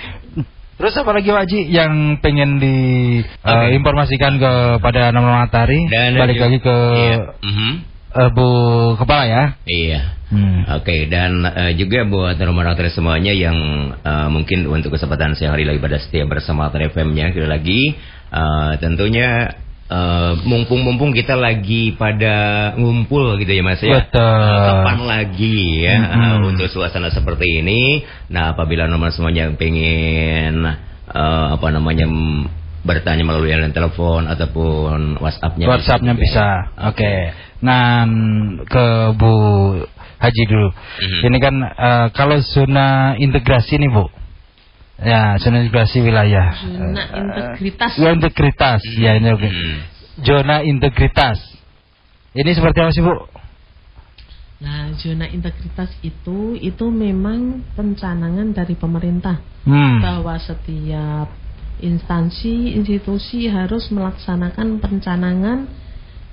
Speaker 7: Terus apa lagi Haji yang pengen diinformasikan kepada nomor?
Speaker 3: Dan-
Speaker 7: Balik lagi ke
Speaker 3: Iya. Mhm.
Speaker 7: Eh, Bu Kepala ya.
Speaker 3: Iya.
Speaker 7: Hmm.
Speaker 3: Oke dan eh, juga buat teman-teman aktor semuanya yang eh, mungkin untuk kesempatan siang hari lagi pada setia bersama Aktor FM-nya sekali lagi eh, tentunya mumpung-mumpung kita lagi pada ngumpul gitu ya Mas ya.
Speaker 7: Betul.
Speaker 3: Eh, kapan lagi ya
Speaker 7: Mhm.
Speaker 3: eh, untuk suasana seperti ini. Nah, apabila nomor semuanya pengen eh, apa namanya bertanya melalui line telepon ataupun WhatsApp-nya
Speaker 7: WhatsApp-nya
Speaker 3: juga.
Speaker 7: bisa. Oke. Nah, ke Bu Haji dulu.
Speaker 3: Mhm.
Speaker 7: Ini kan eh, kalau zona integrasi nih, Bu. Ya, zona integrasi wilayah.
Speaker 5: Zona
Speaker 7: Eh,
Speaker 5: integritas.
Speaker 7: Ya, integritas. Ya, ini oke.
Speaker 3: Mhm.
Speaker 7: Zona integritas. Ini seperti apa sih, Bu?
Speaker 5: Nah, zona integritas itu itu memang pencanangan dari pemerintah
Speaker 7: Hmm.
Speaker 5: bahwa setiap instansi institusi harus melaksanakan pencanangan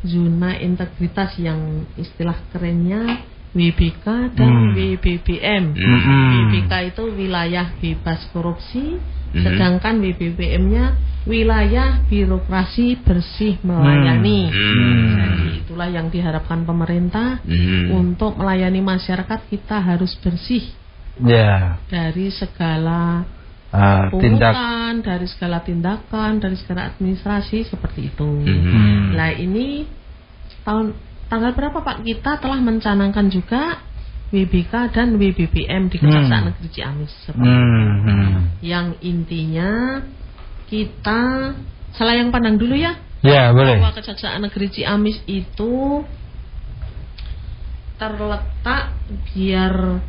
Speaker 5: zona integritas yang istilah kerennya WBK dan
Speaker 7: Hmm.
Speaker 5: WBBM.
Speaker 7: Hmm.
Speaker 5: WBK itu wilayah bebas korupsi,
Speaker 3: Mhm.
Speaker 5: sedangkan WBBM-nya wilayah birokrasi bersih melayani.
Speaker 3: Hmm.
Speaker 5: Jadi itulah yang diharapkan pemerintah
Speaker 3: Mhm.
Speaker 5: untuk melayani masyarakat kita harus bersih
Speaker 7: Ya.
Speaker 5: dari segala
Speaker 7: eh, tindak
Speaker 5: dari segala tindakan, dari segala administrasi seperti itu.
Speaker 3: Mhm.
Speaker 5: Nah ini tahun tanggal berapa Pak kita telah mencanangkan juga WBK dan WBBM di Kejaksaan
Speaker 7: Hmm.
Speaker 5: Negeri Ciamis seperti
Speaker 7: Hmm, hmm.
Speaker 5: yang intinya kita selayang pandang dulu ya
Speaker 7: Ya, boleh.
Speaker 5: bahwa Kejaksaan Negeri Ciamis itu terletak biar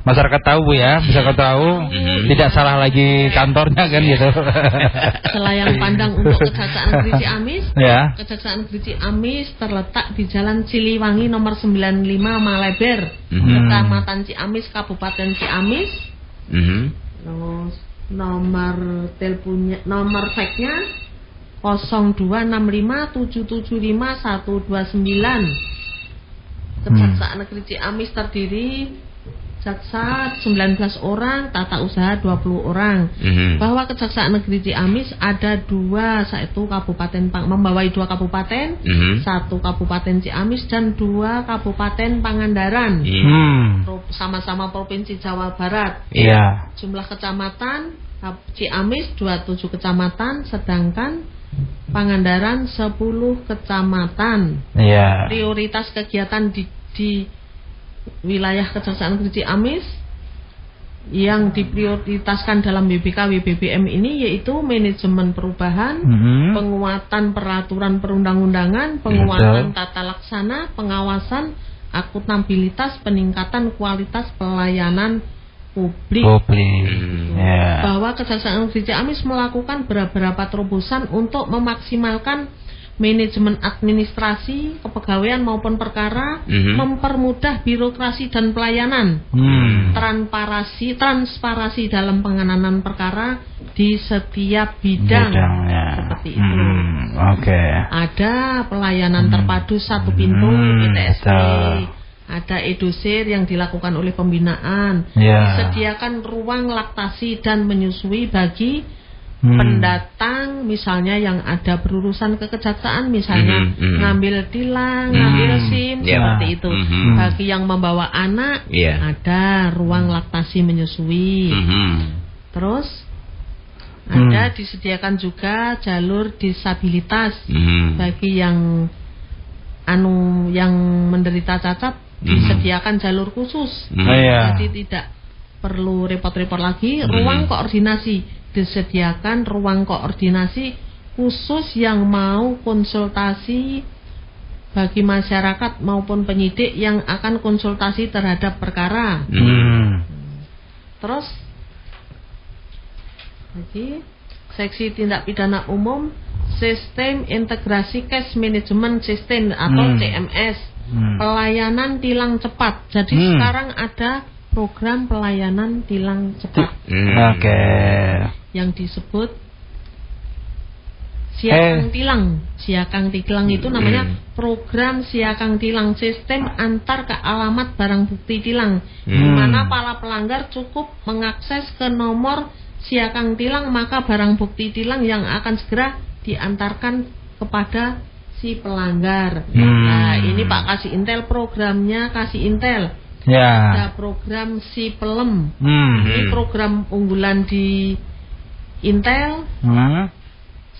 Speaker 7: Masyarakat tahu Bu ya, masyarakat tahu
Speaker 3: Mhm.
Speaker 7: tidak salah lagi kantornya kan gitu.
Speaker 5: selayang pandang untuk Kejaksaan Negeri Ciamis
Speaker 7: Ya.
Speaker 5: Kejaksaan Negeri Ciamis terletak di Jalan Ciliwangi nomor 95 Maleber,
Speaker 3: Mhm.
Speaker 5: Kecamatan Ciamis, Kabupaten Ciamis.
Speaker 3: Mhm.
Speaker 5: Terus nomor teleponnya, nomor faxnya 02155775129. Kejaksaan Negeri Ciamis terdiri jaksa 19 orang, tata usaha 20 orang.
Speaker 3: Mhm.
Speaker 5: Bahwa Kejaksaan Negeri Ciamis ada dua, yaitu kabupaten Pang- membawai dua kabupaten,
Speaker 3: Mhm.
Speaker 5: satu kabupaten Ciamis dan dua kabupaten Pangandaran. Pro- sama-sama provinsi Jawa Barat.
Speaker 7: Iya.
Speaker 5: Jumlah kecamatan Ciamis 27 kecamatan, sedangkan Pangandaran 10 kecamatan.
Speaker 7: Iya.
Speaker 5: Prioritas kegiatan di, di wilayah Kejaksaan Negeri Ciamis yang diprioritaskan dalam BBK WBBM ini yaitu manajemen perubahan,
Speaker 7: Mhm.
Speaker 5: penguatan peraturan perundang-undangan, penguatan tata laksana, pengawasan, akuntabilitas, peningkatan kualitas pelayanan publik.
Speaker 7: Publik. Ya.
Speaker 5: Bahwa Kejaksaan Negeri Ciamis melakukan beberapa terobosan untuk memaksimalkan manajemen administrasi, kepegawaian maupun perkara,
Speaker 3: Mhm.
Speaker 5: mempermudah birokrasi dan pelayanan
Speaker 7: Hmm.
Speaker 5: transparasi transparasi dalam penanganan perkara di setiap bidang
Speaker 7: Bidangnya.
Speaker 5: seperti itu.
Speaker 7: Hmm, Oke.
Speaker 5: Ada pelayanan terpadu satu pintu
Speaker 7: Hmm,
Speaker 5: PTSP,
Speaker 7: betul.
Speaker 5: ada edusir yang dilakukan oleh pembinaan,
Speaker 7: Ya.
Speaker 5: disediakan ruang laktasi dan menyusui bagi
Speaker 7: Hmm.
Speaker 5: pendatang misalnya yang ada berurusan ke kejaksaan misalnya
Speaker 3: Mhm, mhm.
Speaker 5: ngambil tilang,
Speaker 3: Hmm,
Speaker 5: ngambil SIM
Speaker 3: ya.
Speaker 5: seperti itu.
Speaker 3: Mhm.
Speaker 5: Bagi yang membawa anak
Speaker 3: Iya.
Speaker 5: ada ruang laktasi menyusui.
Speaker 3: Mhm.
Speaker 5: Terus
Speaker 7: Hmm.
Speaker 5: ada disediakan juga jalur disabilitas
Speaker 3: Mhm.
Speaker 5: bagi yang anu yang menderita cacat
Speaker 3: Mhm.
Speaker 5: disediakan jalur khusus.
Speaker 3: Mhm.
Speaker 7: Oh, iya.
Speaker 5: Jadi tidak perlu repot-repot lagi.
Speaker 3: Mhm.
Speaker 5: Ruang koordinasi disediakan ruang koordinasi khusus yang mau konsultasi bagi masyarakat maupun penyidik yang akan konsultasi terhadap perkara.
Speaker 7: Hmm.
Speaker 5: Terus lagi seksi tindak pidana umum sistem integrasi cash management system atau
Speaker 7: Hmm.
Speaker 5: CMS
Speaker 7: Hmm.
Speaker 5: pelayanan tilang cepat. Jadi
Speaker 7: Hmm.
Speaker 5: sekarang ada program pelayanan tilang cepat
Speaker 3: Hmm.
Speaker 7: Oke.
Speaker 5: yang disebut Siakang
Speaker 7: Eh.
Speaker 5: Tilang. Siakang Tilang itu namanya
Speaker 3: Hmm.
Speaker 5: program Siakang Tilang sistem antar ke alamat barang bukti tilang. Di
Speaker 3: Hmm.
Speaker 5: mana para pelanggar cukup mengakses ke nomor Siakang Tilang maka barang bukti tilang yang akan segera diantarkan kepada si pelanggar.
Speaker 7: Hmm.
Speaker 5: Nah, ini Pak kasih intel programnya kasih intel.
Speaker 7: Ya.
Speaker 5: Ada program si pelem.
Speaker 7: Hmm.
Speaker 5: Ini program unggulan di Intel
Speaker 7: Hmm.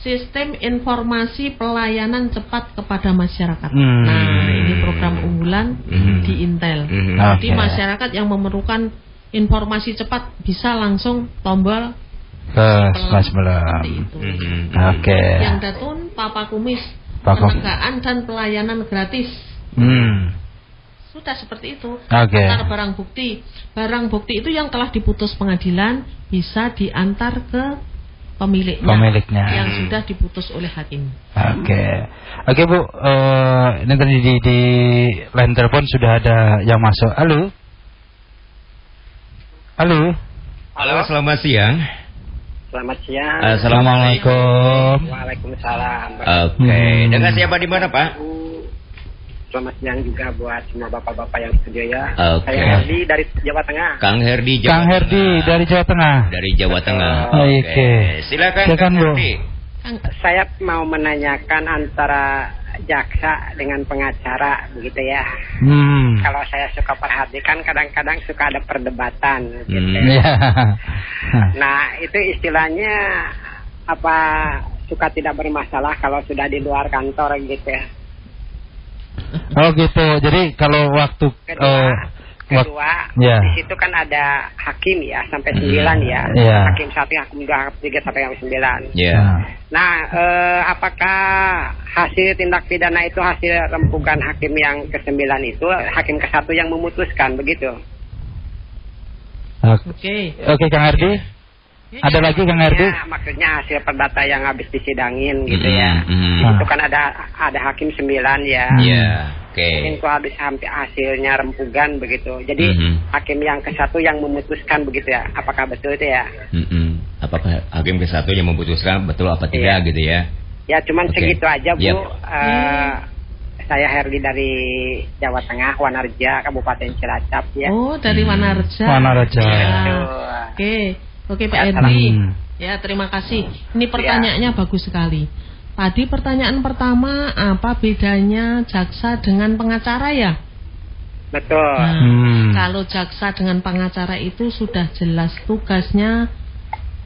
Speaker 5: Sistem Informasi Pelayanan Cepat kepada Masyarakat.
Speaker 7: Hmm.
Speaker 5: Nah, ini program unggulan
Speaker 3: Hmm.
Speaker 5: di Intel.
Speaker 3: Mhm.
Speaker 5: Jadi masyarakat yang memerlukan informasi cepat bisa langsung tombol
Speaker 7: Ke sebelah sebelah.
Speaker 5: seperti itu.
Speaker 3: Mhm.
Speaker 7: Oke.
Speaker 5: Yang datun Papa Kumis, penegaan dan pelayanan gratis.
Speaker 7: Hmm.
Speaker 5: Sudah seperti itu.
Speaker 7: Oke.
Speaker 5: Antar barang bukti. Barang bukti itu yang telah diputus pengadilan bisa diantar ke pemiliknya.
Speaker 7: Pemiliknya.
Speaker 5: Yang sudah diputus oleh hakim.
Speaker 7: Oke, oke bu, Eh, ini tadi di, di line telepon sudah ada yang masuk. Halo, halo.
Speaker 3: Halo, selamat siang.
Speaker 11: Selamat siang.
Speaker 7: Assalamualaikum.
Speaker 11: Waalaikumsalam.
Speaker 3: Oke,
Speaker 7: Hmm.
Speaker 3: dengan siapa di mana, Pak?
Speaker 11: Selamat siang juga buat semua bapak-bapak yang studio ya.
Speaker 3: Oke.
Speaker 11: Saya Herdi dari Jawa Tengah.
Speaker 3: Kang Herdi Jawa
Speaker 7: Kang Herdi
Speaker 3: Tengah.
Speaker 7: dari Jawa Tengah.
Speaker 3: dari Jawa Tengah.
Speaker 7: Oke.
Speaker 3: Silakan
Speaker 7: Silakan,
Speaker 3: Kang
Speaker 7: Bu.
Speaker 3: Herdi.
Speaker 11: Saya mau menanyakan antara jaksa dengan pengacara begitu ya.
Speaker 7: Hmm.
Speaker 11: Kalau saya suka perhatikan kadang-kadang suka ada perdebatan gitu.
Speaker 3: Hmm.
Speaker 7: Ya.
Speaker 11: Nah, itu istilahnya apa suka tidak bermasalah kalau sudah di luar kantor gitu ya.
Speaker 7: Oh gitu. Jadi kalau waktu
Speaker 11: Kedua,
Speaker 7: wak-
Speaker 11: kedua
Speaker 7: ya.
Speaker 11: di situ kan ada hakim ya sampai
Speaker 3: Hmm.
Speaker 11: sembilan ya.
Speaker 7: Iya.
Speaker 11: Hakim satu, hakim dua, hakim tiga sampai hakim sembilan.
Speaker 3: Ya.
Speaker 7: Nah,
Speaker 11: eh, apakah hasil tindak pidana itu hasil rempukan hakim yang ke sembilan itu hakim ke satu yang memutuskan begitu?
Speaker 7: Oke,
Speaker 5: Oke.
Speaker 7: Oke, Kang Herdi. Ada lagi Kang Herdi?
Speaker 11: Ya, maksudnya hasil perdata yang habis disidangin gitu ya.
Speaker 3: Mhm.
Speaker 7: Nah.
Speaker 11: Itu kan ada ada hakim sembilan ya.
Speaker 3: Ya. Oke.
Speaker 11: Mungkin itu habis hampir hasilnya rempukan begitu. Jadi
Speaker 3: Mhm.
Speaker 11: hakim yang ke satu yang memutuskan begitu ya. Apakah betul itu ya?
Speaker 3: Mm-mm. Apakah hakim ke satu yang memutuskan betul apa tidak gitu ya?
Speaker 11: Ya cuman
Speaker 3: Oke.
Speaker 11: segitu aja Bu.
Speaker 3: Yep.
Speaker 11: Eh, Saya Herdi dari Jawa Tengah, Wanarja, Kabupaten Cilacap ya.
Speaker 5: Oh, dari
Speaker 3: Hmm.
Speaker 5: Wanarja.
Speaker 7: Wanarja.
Speaker 5: Ya. Oke. Oke, Pak
Speaker 11: Ya.
Speaker 7: Hmm.
Speaker 5: Ya, terima kasih. Ini pertanyaannya bagus sekali. Tadi pertanyaan pertama, apa bedanya jaksa dengan pengacara ya?
Speaker 11: Betul.
Speaker 5: Nah,
Speaker 7: Hmm.
Speaker 5: Kalau jaksa dengan pengacara itu sudah jelas tugasnya,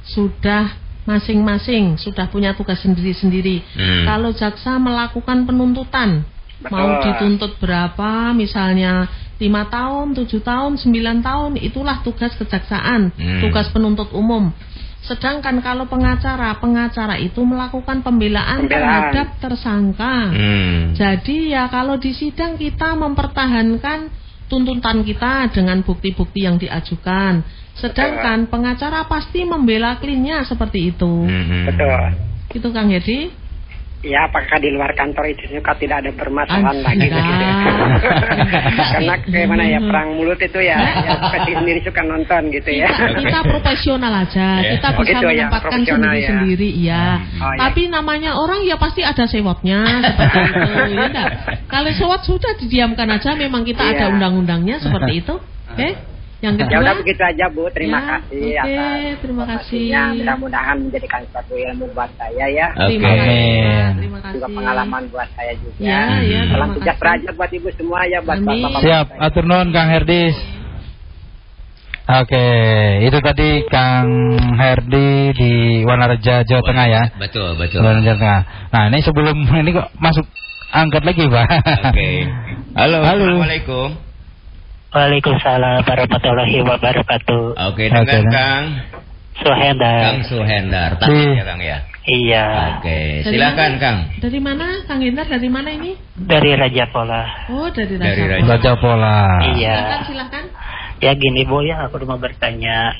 Speaker 5: sudah masing-masing, sudah punya tugas sendiri-sendiri.
Speaker 3: Hmm.
Speaker 5: Kalau jaksa melakukan penuntutan,
Speaker 11: Betul.
Speaker 5: mau dituntut berapa, misalnya lima tahun, tujuh tahun, sembilan tahun itulah tugas kejaksaan,
Speaker 3: Hmm.
Speaker 5: tugas penuntut umum. Sedangkan kalau pengacara, pengacara itu melakukan pembelaan,
Speaker 11: Pembelaan.
Speaker 5: terhadap tersangka.
Speaker 3: Hmm.
Speaker 5: Jadi ya kalau di sidang kita mempertahankan tuntutan kita dengan bukti-bukti yang diajukan. Sedangkan pengacara pasti membela klinnya seperti itu.
Speaker 3: Hmm.
Speaker 11: Betul.
Speaker 5: Gitu Kang Hedi?
Speaker 11: Ya, apakah di luar kantor itu juga tidak ada permasalahan
Speaker 5: Ah,
Speaker 11: lagi?
Speaker 5: enggak.
Speaker 11: Karena gimana ya perang mulut itu ya, ya pasti sendiri suka nonton gitu ya.
Speaker 5: Kita, kita profesional aja,
Speaker 3: Ya.
Speaker 5: kita
Speaker 11: Oh,
Speaker 5: bisa
Speaker 11: gitu ya,
Speaker 5: menempatkan
Speaker 11: profesional ya.
Speaker 5: sendiri-sendiri, iya.
Speaker 11: Oh, ya.
Speaker 5: Tapi namanya orang ya pasti ada sewotnya seperti itu, ya enggak? Kalau sewot sudah didiamkan aja, memang kita ada
Speaker 11: Iya.
Speaker 5: undang-undangnya seperti itu. Oke? Yang kedua,
Speaker 11: Ya udah begitu aja Bu, terima
Speaker 5: Ya,
Speaker 11: kasih
Speaker 5: oke,
Speaker 11: atas
Speaker 5: terima kasih.
Speaker 11: Mudah-mudahan menjadikan suatu ilmu buat saya ya.
Speaker 3: Oke.
Speaker 5: Terima kasih. Terima kasih.
Speaker 11: Juga pengalaman buat saya juga.
Speaker 5: Ya, ya,
Speaker 3: Hmm.
Speaker 11: Salam
Speaker 5: terima
Speaker 11: sejahtera buat ibu semua ya, buat
Speaker 5: Amin.
Speaker 11: bapak-bapak.
Speaker 7: Siap, atur nuhun Kang Herdis. Oke, itu tadi Kang Herdi di Wanareja Jawa Tengah ya.
Speaker 3: Betul, betul.
Speaker 7: Wanareja Jawa Tengah. Nah, ini sebelum ini kok masuk angkat lagi, Pak.
Speaker 3: Oke. Halo,
Speaker 7: Halo.
Speaker 3: Assalamualaikum.
Speaker 12: Waalaikumsalam warahmatullahi wabarakatuh.
Speaker 3: Oke, dengan
Speaker 7: Oke.
Speaker 3: Kang
Speaker 12: Suhendar.
Speaker 3: Kang Suhendar. Tadi
Speaker 7: Di-
Speaker 3: ya, Kang ya.
Speaker 12: Iya.
Speaker 3: Oke,
Speaker 5: Dari
Speaker 3: silakan
Speaker 5: mana?
Speaker 3: Kang.
Speaker 5: Dari mana, Kang Hendar? Dari mana ini?
Speaker 12: Dari Raja Pola.
Speaker 5: Oh, dari Raja.
Speaker 3: Dari Raja.
Speaker 5: Pola.
Speaker 7: Raja Pola.
Speaker 12: Iya.
Speaker 5: Silakan, silakan.
Speaker 12: Ya gini Bu ya, aku mau bertanya.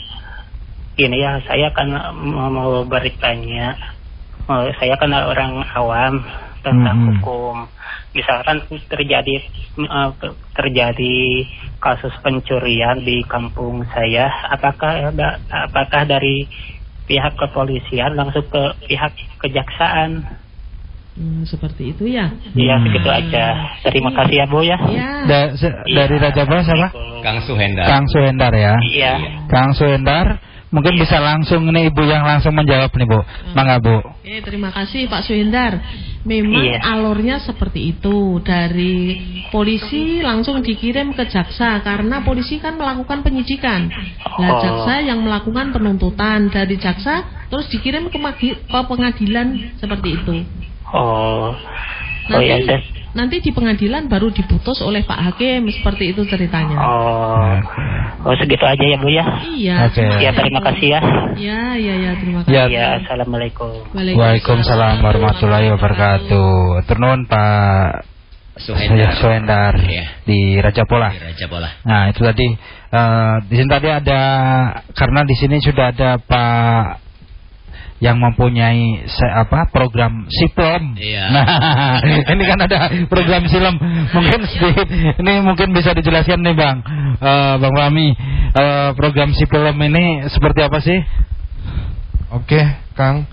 Speaker 12: Gini ya, saya kan mau, mau bertanya. Oh, saya kan orang awam tentang
Speaker 7: Mhm.
Speaker 12: hukum. Misalkan terjadi eh, terjadi kasus pencurian di kampung saya, apakah ada apakah dari pihak kepolisian langsung ke pihak kejaksaan?
Speaker 5: Hmm, seperti itu ya.
Speaker 12: Ya
Speaker 7: Hmm.
Speaker 12: begitu aja. Terima kasih ya Bu ya.
Speaker 5: Ya.
Speaker 7: Da- dari Raja Pola siapa?
Speaker 3: Kang Suhendar.
Speaker 7: Kang Suhendar ya.
Speaker 12: Iya.
Speaker 7: Kang Suhendar, mungkin bisa langsung nih Ibu yang langsung menjawab nih Bu. Mangga Bu.
Speaker 5: Oke, terima kasih Pak Suhendar. Memang
Speaker 12: Iya.
Speaker 5: alurnya seperti itu. Dari polisi langsung dikirim ke jaksa karena polisi kan melakukan penyidikan. Nah,
Speaker 12: Oh.
Speaker 5: jaksa yang melakukan penuntutan dari jaksa terus dikirim ke, ke pengadilan seperti itu.
Speaker 12: Oh. Oh
Speaker 5: Nanti,
Speaker 12: ya, saya-
Speaker 5: nanti di pengadilan baru diputus oleh Pak Hakim seperti itu ceritanya.
Speaker 12: Oh. Oh segitu aja ya Bu ya.
Speaker 5: Iya.
Speaker 7: Oke.
Speaker 12: Ya terima kasih ya.
Speaker 5: Ya, ya, ya, terima kasih.
Speaker 7: Ya.
Speaker 12: Ya assalamualaikum.
Speaker 7: Waalaikumsalam warahmatullahi wabarakatuh. Turun Pak
Speaker 3: Suhendar.
Speaker 7: Suhendar
Speaker 3: Iya.
Speaker 7: di Raja Pola.
Speaker 3: Di Raja Pola.
Speaker 7: Nah itu tadi eh, di sini tadi ada karena di sini sudah ada Pak yang mempunyai se- apa program siplom.
Speaker 3: Iya.
Speaker 7: Nah ini kan ada program silem. Mungkin sedikit ini mungkin bisa dijelaskan nih bang, Eh, bang Rami eh, program siplom ini seperti apa sih?
Speaker 6: Oke, Kang.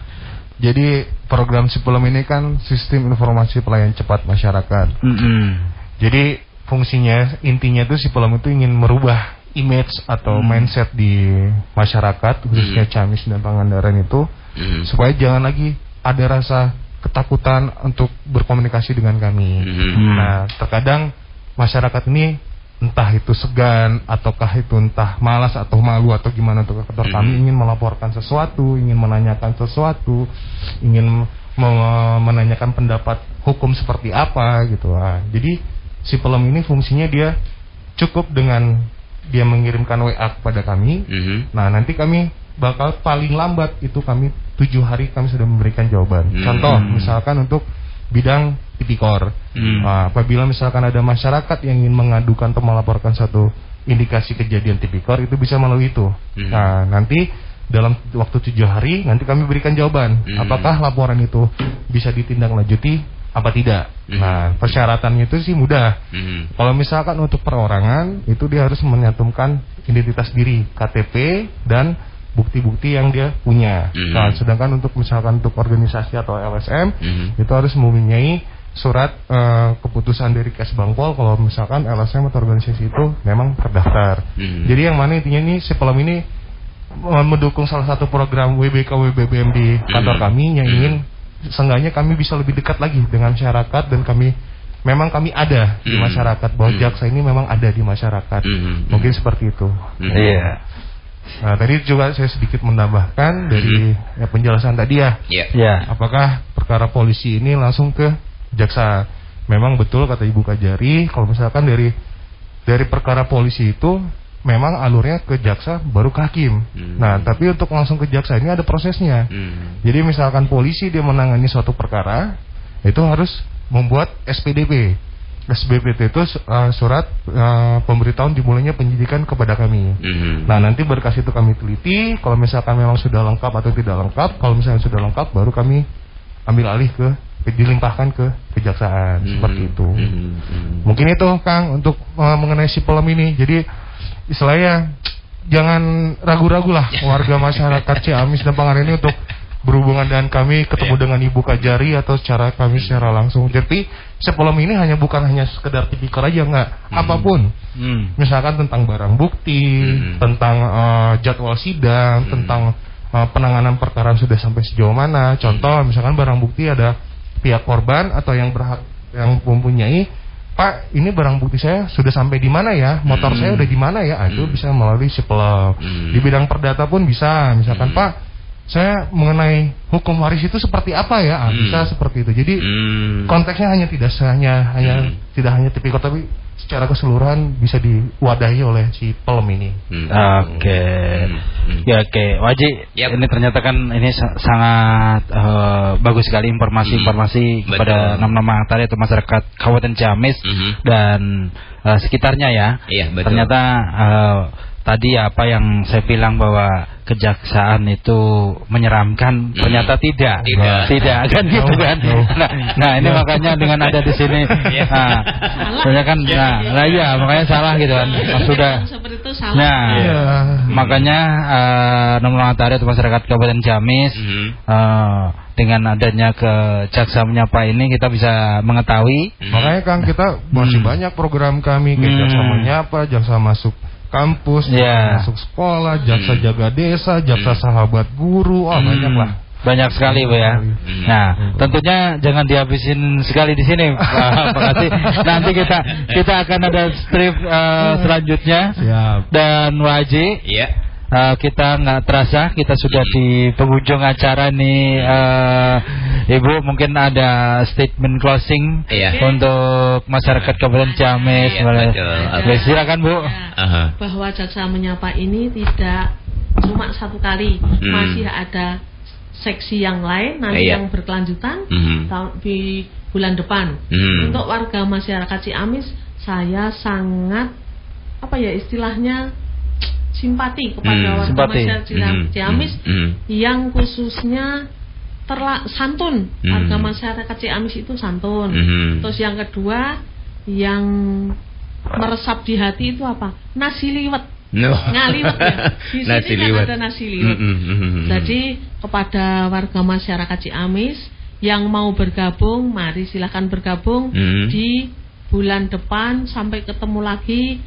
Speaker 6: Jadi program Sipulem ini kan sistem informasi pelayanan cepat masyarakat.
Speaker 7: Mm-mm.
Speaker 6: Jadi fungsinya intinya tuh Sipulem itu ingin merubah image atau
Speaker 7: Hmm.
Speaker 6: mindset di masyarakat khususnya Camis dan Pangandaran itu
Speaker 3: Hmm.
Speaker 6: supaya jangan lagi ada rasa ketakutan untuk berkomunikasi dengan kami.
Speaker 3: Hmm.
Speaker 6: Nah, terkadang masyarakat ini entah itu segan ataukah itu entah malas atau malu atau gimana untuk kantor
Speaker 3: Hmm.
Speaker 6: kami ingin melaporkan sesuatu, ingin menanyakan sesuatu, ingin me- menanyakan pendapat hukum seperti apa gitu. Nah, jadi si pelem ini fungsinya dia cukup dengan dia mengirimkan WA kepada kami.
Speaker 3: Mhm.
Speaker 6: Nah, nanti kami bakal paling lambat itu kami tujuh hari kami sudah memberikan jawaban.
Speaker 3: Hmm.
Speaker 6: Contoh, misalkan untuk bidang tipikor.
Speaker 3: Hmm.
Speaker 6: Nah, apabila misalkan ada masyarakat yang ingin mengadukan atau melaporkan satu indikasi kejadian tipikor itu bisa melalui itu.
Speaker 3: Hmm.
Speaker 6: Nah, nanti dalam waktu tujuh hari nanti kami berikan jawaban
Speaker 3: Hmm.
Speaker 6: apakah laporan itu bisa ditindaklanjuti apa tidak.
Speaker 3: Hmm.
Speaker 6: Nah, persyaratannya itu sih mudah.
Speaker 3: Mhm.
Speaker 6: Kalau misalkan untuk perorangan itu dia harus menyantumkan identitas diri, KTP dan bukti-bukti yang dia punya.
Speaker 3: Mhm.
Speaker 6: Nah, sedangkan untuk misalkan untuk organisasi atau LSM
Speaker 3: Mhm.
Speaker 6: itu harus mempunyai surat eh, keputusan dari Kes Bangpol kalau misalkan LSM atau organisasi itu memang terdaftar.
Speaker 3: Mhm.
Speaker 6: Jadi yang mana intinya ini si ini eh, mendukung salah satu program WBK WBBM di kantor
Speaker 3: Mhm.
Speaker 6: kami yang
Speaker 3: Mhm.
Speaker 6: ingin seenggaknya kami bisa lebih dekat lagi dengan masyarakat dan kami memang kami ada di
Speaker 3: Mhm.
Speaker 6: masyarakat bahwa
Speaker 3: Mhm.
Speaker 6: jaksa ini memang ada di masyarakat.
Speaker 3: Mhm.
Speaker 6: Mungkin seperti itu.
Speaker 7: Iya.
Speaker 6: Nah, tadi juga saya sedikit menambahkan dari ya, penjelasan tadi ya.
Speaker 3: Iya.
Speaker 7: Ya.
Speaker 6: Apakah perkara polisi ini langsung ke jaksa? Memang betul kata Ibu Kajari, kalau misalkan dari dari perkara polisi itu memang alurnya ke jaksa baru ke hakim. Nah, tapi untuk langsung ke jaksa ini ada prosesnya. Jadi misalkan polisi dia menangani suatu perkara, itu harus membuat SPDP. SPDP itu uh, surat uh, pemberitahuan dimulainya penyidikan kepada kami. Nah, nanti berkas itu kami teliti, kalau misalkan memang sudah lengkap atau tidak lengkap, kalau misalnya sudah lengkap baru kami ambil alih ke dilimpahkan ke kejaksaan seperti itu. Mungkin itu Kang untuk uh, mengenai si pelem ini. Jadi istilahnya jangan ragu-ragu lah warga masyarakat Ciamis dan Pangandaran ini untuk berhubungan dengan kami ketemu dengan Ibu Kajari atau secara kami secara langsung. Jadi sepelem ini hanya bukan hanya sekedar tipikor aja nggak apa pun. Misalkan tentang barang bukti, tentang uh, jadwal sidang, tentang uh, penanganan perkara sudah sampai sejauh mana. Contoh misalkan barang bukti ada pihak korban atau yang berhak yang mempunyai Pak, ini barang bukti saya sudah sampai di mana ya? Motor saya udah di mana ya? Ah, itu bisa melalui sipelem. Di bidang perdata pun bisa. Misalkan Pak, saya mengenai hukum waris itu seperti apa ya? Ah, bisa seperti itu. Jadi konteksnya hanya tidak hanya hanya tidak hanya tipikor tapi secara keseluruhan bisa diwadahi oleh si pelem ini.
Speaker 7: Oke. Ya oke, Waji. Ini ternyata kan ini sa- sangat eh, bagus sekali informasi-informasi kepada nama-nama tadi atau masyarakat Kabupaten Ciamis dan eh, sekitarnya ya.
Speaker 3: Iya, betul.
Speaker 7: Ternyata eh, tadi apa yang saya bilang bahwa kejaksaan itu menyeramkan ternyata tidak.
Speaker 3: Tidak.
Speaker 7: Tidak kan gitu kan. Nah, nah ini makanya dengan ada di sini nah, sebenarnya kan nah, nah iya makanya salah gitu kan. Nah, sudah
Speaker 5: seperti itu salah.
Speaker 7: Nah, makanya uh, nomor matahari atau masyarakat Kabupaten Ciamis eh, dengan adanya ke jaksa menyapa ini kita bisa mengetahui.
Speaker 6: Makanya Kang kita masih banyak program kami kayak
Speaker 7: Hmm.
Speaker 6: jaksa menyapa, jaksa masuk kampus, jaksa
Speaker 7: Ya.
Speaker 6: masuk sekolah, jaksa jaga desa, jaksa sahabat guru, oh banyak lah.
Speaker 7: Banyak sekali Bu ya. Nah, tentunya jangan dihabisin sekali di sini Pak Kasih. Nanti kita kita akan ada strip eh, selanjutnya. Dan Waji.
Speaker 3: Iya.
Speaker 7: Eh, kita nggak terasa kita sudah di penghujung acara nih eh, Ibu mungkin ada statement closing
Speaker 3: Iya.
Speaker 7: untuk masyarakat Kabupaten Ciamis.
Speaker 3: Iya, betul.
Speaker 7: Silakan Bu.
Speaker 3: Aha.
Speaker 5: bahwa jaksa menyapa ini tidak cuma satu kali,
Speaker 3: Hmm.
Speaker 5: masih ada seksi yang lain nanti
Speaker 3: Iya.
Speaker 5: yang berkelanjutan tahun di bulan depan.
Speaker 3: Hmm.
Speaker 5: Untuk warga masyarakat Ciamis, saya sangat apa ya istilahnya simpati kepada
Speaker 3: Hmm,
Speaker 5: warga
Speaker 7: simpati.
Speaker 5: masyarakat Cia-
Speaker 3: Mhm,
Speaker 5: Ciamis
Speaker 3: mhm,
Speaker 5: yang khususnya terla santun.
Speaker 3: Hmm.
Speaker 5: Warga masyarakat Ciamis itu santun.
Speaker 3: Mhm.
Speaker 5: Terus yang kedua yang meresap di hati itu apa? Nasi liwet.
Speaker 3: No.
Speaker 5: Ngaliwet ya. Di sini
Speaker 3: Nasi
Speaker 5: kan
Speaker 3: liwet.
Speaker 5: ada nasi liwet.
Speaker 3: Mm, mm, mm, mm.
Speaker 5: Jadi kepada warga masyarakat Ciamis yang mau bergabung, mari silahkan bergabung
Speaker 3: Hmm.
Speaker 5: di bulan depan sampai ketemu lagi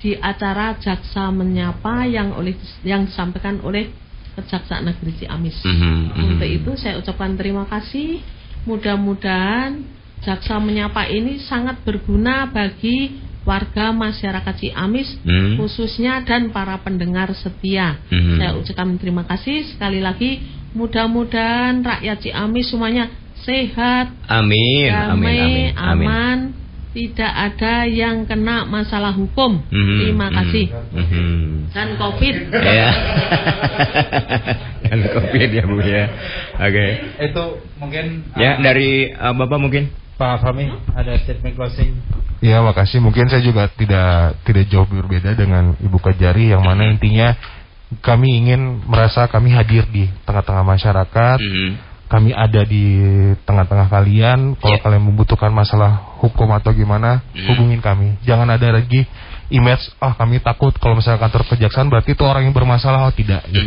Speaker 5: di acara Jaksa Menyapa yang oleh yang disampaikan oleh Kejaksaan Negeri Ciamis.
Speaker 3: Mhm, mhm.
Speaker 5: Untuk itu saya ucapkan terima kasih. Mudah-mudahan Jaksa Menyapa ini sangat berguna bagi warga masyarakat Ciamis
Speaker 3: Hmm.
Speaker 5: khususnya dan para pendengar setia.
Speaker 3: Mhm.
Speaker 5: Saya ucapkan terima kasih sekali lagi. Mudah-mudahan rakyat Ciamis semuanya sehat,
Speaker 3: Amin,
Speaker 5: damai,
Speaker 3: amin, amin, amin.
Speaker 5: aman, tidak ada yang kena masalah hukum.
Speaker 3: Mhm,
Speaker 5: Terima
Speaker 3: mhm,
Speaker 5: kasih.
Speaker 3: mhm.
Speaker 5: Dan Covid.
Speaker 3: Ya. Dan covid ya Bu ya. Oke.
Speaker 7: Itu mungkin
Speaker 3: Ya dari uh, Bapak mungkin.
Speaker 7: Pak Fahmi ada statement closing.
Speaker 6: Ya makasih. Mungkin saya juga tidak tidak jauh berbeda dengan Ibu Kajari yang mana intinya kami ingin merasa kami hadir di tengah-tengah masyarakat. Kami ada di tengah-tengah kalian. Kalau kalian membutuhkan masalah hukum atau gimana, hubungin kami. Jangan ada lagi image, ah kami takut kalau misalnya kantor kejaksaan berarti itu orang yang bermasalah. Oh tidak, gitu.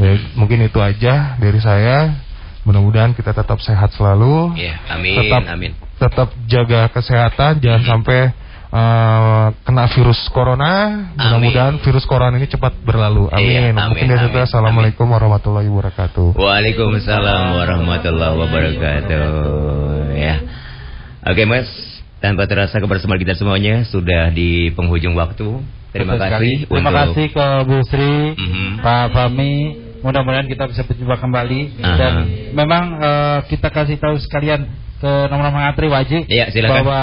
Speaker 6: Ya, mungkin itu aja dari saya. Mudah-mudahan kita tetap sehat selalu.
Speaker 3: Ya, amin,
Speaker 6: Tetap
Speaker 3: amin.
Speaker 6: tetap jaga kesehatan jangan sampai uh, kena virus corona mudah-mudahan virus corona ini cepat berlalu
Speaker 3: Iya,
Speaker 6: amin,
Speaker 3: amin,
Speaker 6: mungkin dari
Speaker 3: amin,
Speaker 6: saya assalamualaikum warahmatullahi wabarakatuh
Speaker 3: Waalaikumsalam warahmatullahi wabarakatuh. Ya. Oke Mas, tanpa terasa kebersamaan kita semuanya sudah di penghujung waktu. Terima
Speaker 7: Betul
Speaker 3: kasih
Speaker 7: sekali. Terima
Speaker 3: untuk-
Speaker 7: kasih ke Bu Sri,
Speaker 3: Mhm.
Speaker 7: Pak Fahmi. Mudah-mudahan kita bisa berjumpa kembali
Speaker 3: Aha.
Speaker 7: dan memang eh, kita kasih tahu sekalian ke nomor-nomor ngantri wajib
Speaker 3: Iya, silakan.
Speaker 7: bahwa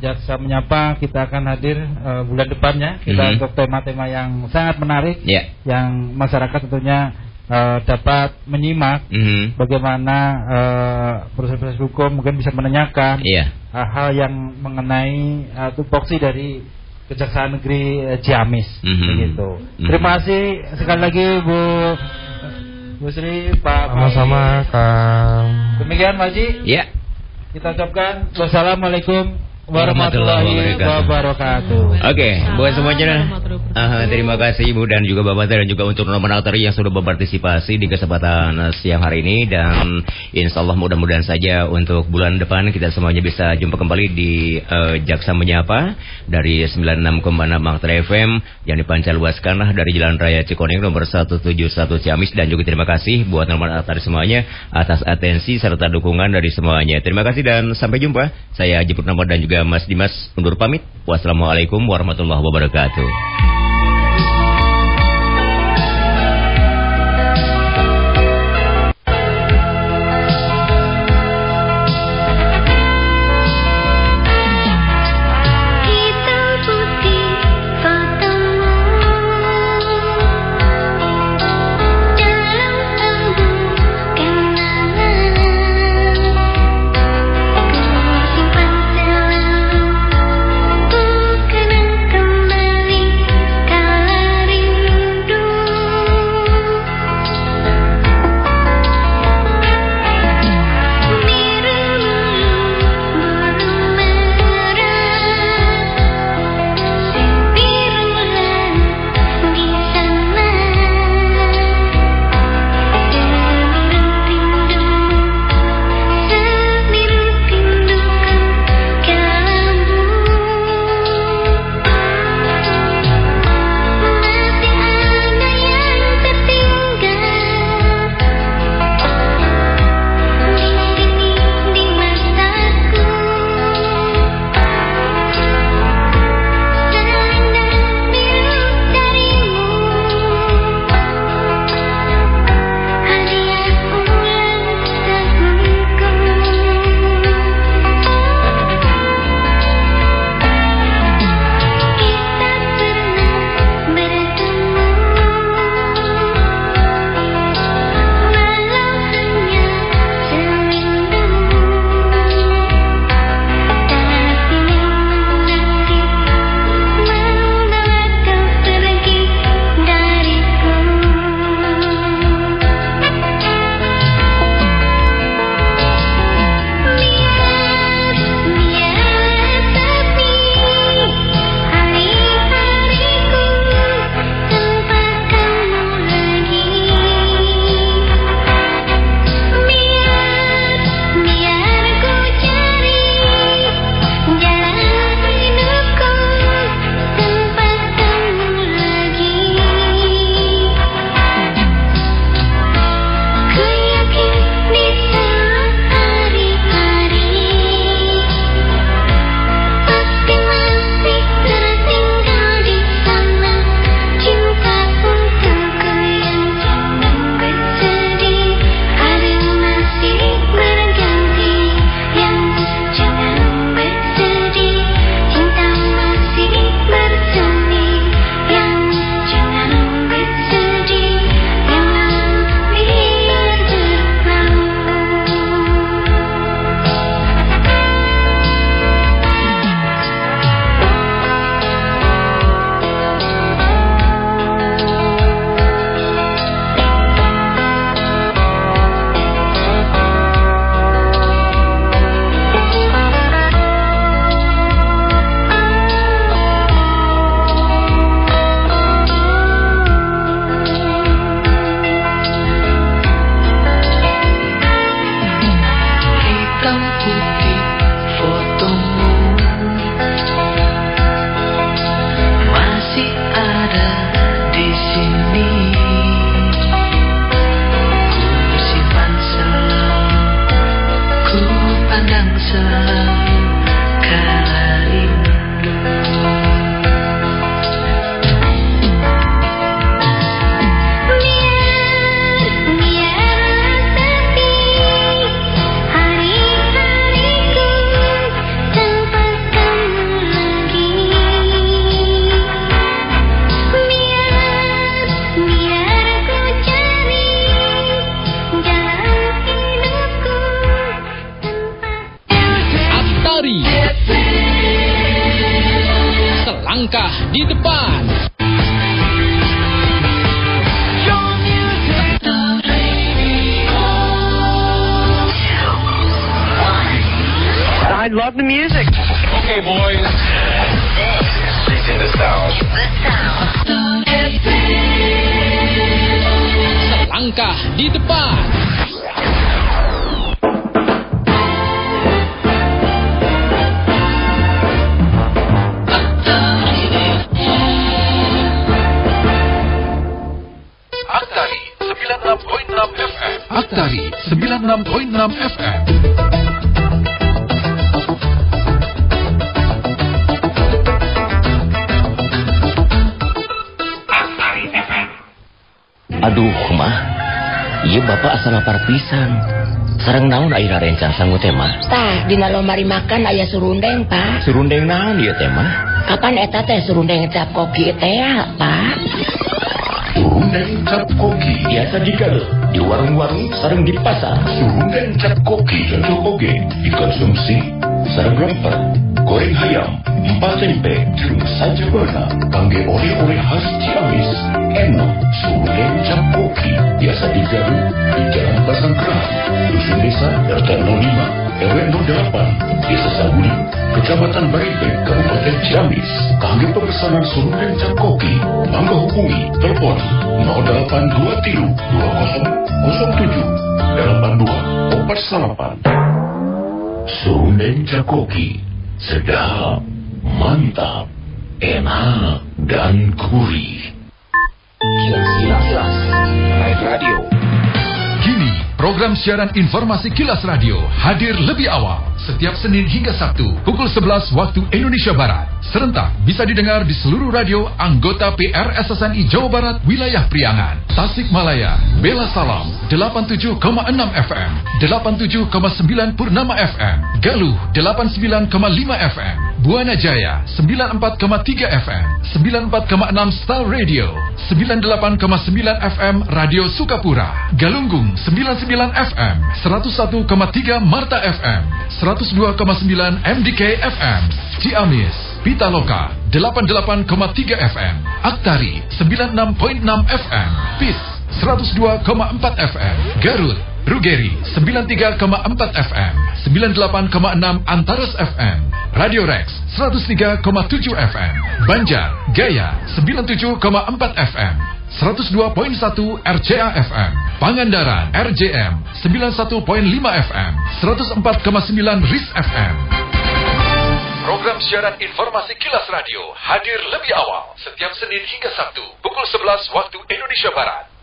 Speaker 7: Jaksa Menyapa kita akan hadir eh, bulan depannya kita
Speaker 3: Mhm.
Speaker 7: untuk tema-tema yang sangat menarik
Speaker 3: Ya.
Speaker 7: yang masyarakat tentunya eh, dapat menyimak
Speaker 3: Mhm.
Speaker 7: bagaimana eh, proses-proses hukum mungkin bisa menanyakan
Speaker 3: Iya.
Speaker 7: hal-hal yang mengenai uh, tupoksi dari Kejaksaan Negeri eh, Ciamis
Speaker 3: Mhm.
Speaker 7: begitu.
Speaker 3: Mhm.
Speaker 7: Terima kasih sekali lagi Bu Bu Sri Pak
Speaker 6: Sama-sama Kang.
Speaker 7: Demikian Pak Haji.
Speaker 3: Ya.
Speaker 7: Kita ucapkan wassalamualaikum
Speaker 3: Warahmatullahi
Speaker 7: wabarakatuh.
Speaker 3: Oke, buat semuanya. Aha, terima kasih Ibu dan juga Bapak dan juga untuk nomor Altari yang sudah berpartisipasi di kesempatan siang hari ini dan insya Allah mudah-mudahan saja untuk bulan depan kita semuanya bisa jumpa kembali di eh, Jaksa Menyapa dari 96,6 Makta FM yang dipancarluaskan dari Jalan Raya Cikoneng nomor 171 Ciamis dan juga terima kasih buat nomor Altari semuanya atas atensi serta dukungan dari semuanya. Terima kasih dan sampai jumpa. Saya Jeput Nama dan juga Mas Dimas undur pamit. Wassalamualaikum warahmatullahi wabarakatuh. Pisan. Sarang naon aira rencang sanggu tema.
Speaker 13: Tah, dina lomari makan aya surundeng, Pak.
Speaker 3: Surundeng naon teh mah?
Speaker 13: Kapan eta teh surundeng cap koki teh, Pak?
Speaker 2: Surundeng cap koki.
Speaker 3: Biasa jika di warung-warung sarang di pasar.
Speaker 2: Surundeng cap koki cocok oge dikonsumsi sarang rempah, goreng ayam, empat tempe, jeung saja beuna kangge oleh-oleh khas Ciamis. Enak, surundeng cap koki biasa digaruk di Jalan Pasangkerahan, Dusun Desa RT 05, RW 08, Desa Saguli, Kecamatan Baitbeng, Kabupaten Ciamis. Kangge pemesanan surundeng cap koki, mangga hubungi telepon 0823 2007 82 48. Surundeng cap koki, sedap, mantap, enak, dan gurih.
Speaker 3: Kilas, kilas, kilas. Live Radio.
Speaker 2: Kini, program siaran informasi Kilas Radio hadir lebih awal setiap Senin hingga Sabtu pukul 11 waktu Indonesia Barat. Serentak bisa didengar di seluruh radio anggota PRSSNI Jawa Barat wilayah Priangan, Tasikmalaya, Bela Salam 87,6 FM, 87,9 Purnama FM, Galuh 89,5 FM, Buana Jaya 94,3 FM, 94,6 Star Radio, 98,9 FM Radio Sukapura, Galunggung 99 FM, 101,3 Marta FM, 102,9 MDK FM, Ciamis, Pitaloka 88,3 FM, Aktari 96.6 FM, PIS 102,4 FM, Garut, Rugeri 93,4 FM, 98,6 Antares FM, Radio Rex 103,7 FM, Banjar, Gaya 97,4 FM, 102.1 RCA FM, Pangandaran RJM 91.5 FM, 104,9 RIS FM. Program siaran informasi Kilas Radio hadir lebih awal setiap Senin hingga Sabtu pukul 11 waktu Indonesia Barat.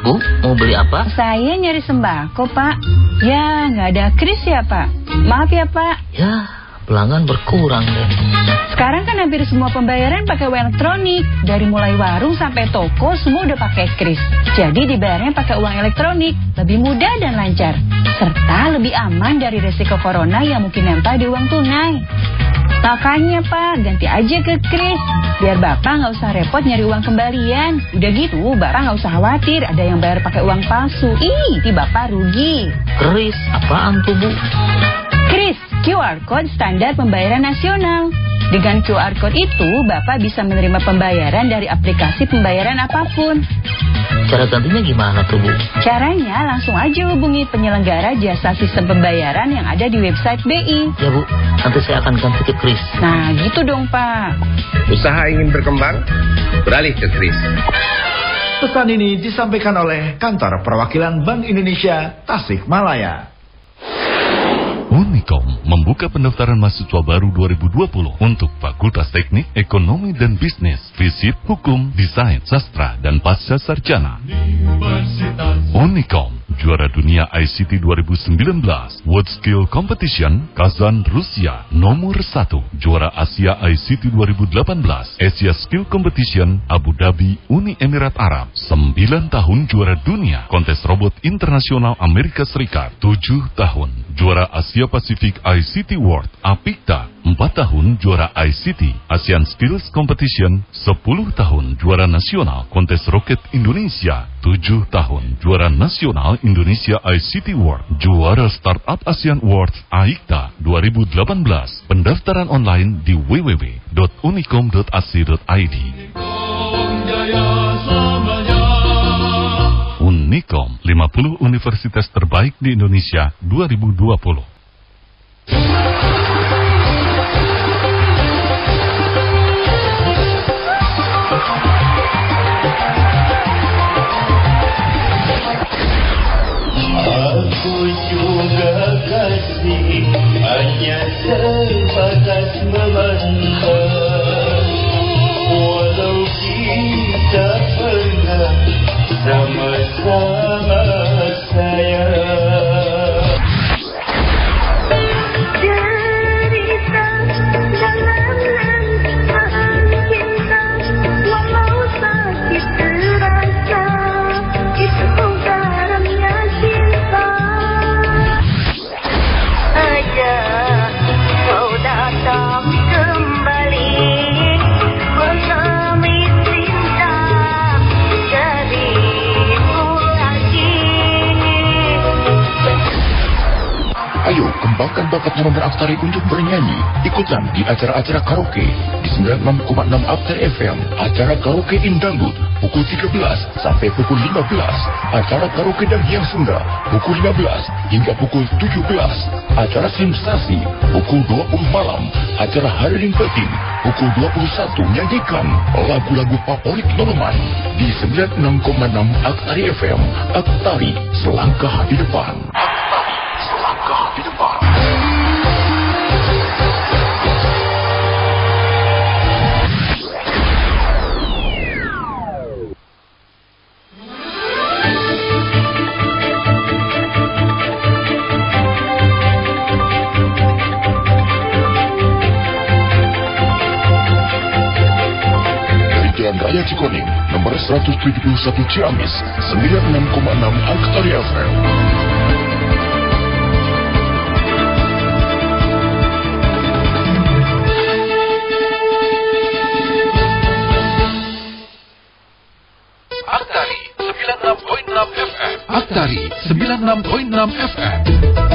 Speaker 14: Bu, mau beli apa?
Speaker 15: Saya nyari sembako, Pak. Ya, nggak ada kris ya, Pak. Maaf ya, Pak.
Speaker 14: Ya, pelanggan berkurang deh.
Speaker 15: Sekarang kan hampir semua pembayaran pakai uang elektronik. Dari mulai warung sampai toko, semua udah pakai kris. Jadi dibayarnya pakai uang elektronik. Lebih mudah dan lancar. Serta lebih aman dari resiko corona yang mungkin nempel di uang tunai. Makanya Pak, ganti aja ke kris. Biar Bapak nggak usah repot nyari uang kembalian. Udah gitu, Bapak nggak usah khawatir ada yang bayar pakai uang palsu. Ih, di Bapak rugi.
Speaker 14: Keris, apaan tuh Bu?
Speaker 15: Kris, QR Code standar pembayaran nasional. Dengan QR Code itu, Bapak bisa menerima pembayaran dari aplikasi pembayaran apa pun.
Speaker 14: Cara gantinya gimana tuh Bu?
Speaker 15: Caranya langsung aja hubungi penyelenggara jasa sistem pembayaran yang ada di website BI.
Speaker 14: Ya Bu, nanti saya akan ganti ke Kris.
Speaker 15: Nah, gitu dong Pak.
Speaker 16: Usaha ingin berkembang? Beralih ke Kris.
Speaker 17: Pesan ini disampaikan oleh Kantor Perwakilan Bank Indonesia Tasikmalaya.
Speaker 18: Unicom membuka pendaftaran mahasiswa baru 2020 untuk Fakultas Teknik, Ekonomi dan Bisnis, Fisip, Hukum, Desain, Sastra, dan Pasca Sarjana. Unicom, juara dunia ICT 2019, World Skill Competition, Kazan, Rusia, nomor 1, juara Asia ICT 2018, Asia Skill Competition, Abu Dhabi, Uni Emirat Arab, 9 tahun juara dunia, kontes robot internasional Amerika Serikat, 7 tahun, juara Asia Pasifik ICT World, APIKTA, 4 tahun juara ICT, ASEAN Skills Competition, 10 tahun juara nasional kontes roket Indonesia, 7 tahun juara nasional Indonesia ICT World, juara Startup ASEAN Awards AIKTA 2018. Pendaftaran online di www.unicom.ac.id. Unicom, 50 universitas terbaik di Indonesia 2020.
Speaker 19: Juga kasih hanya sebatas memandang Walau kita pernah sama-sama
Speaker 20: bakatmu beraktari untuk bernyanyi. Ikutan di acara-acara karaoke di 96,6 Aktar FM. Acara karaoke Indangdut pukul 13 sampai pukul 15. Acara karaoke dan hiang Sunda pukul 15 hingga pukul 17. Acara sensasi pukul 20 malam. Acara Hari Peting pukul 21 nyanyikan lagu-lagu favorit Norman di 96,6 Aktari FM. Aktari selangkah di depan. 171 Ciamis, 96,6 Aktari FM.
Speaker 2: Aktari 96.6 FM. Aktari 96.6 FM.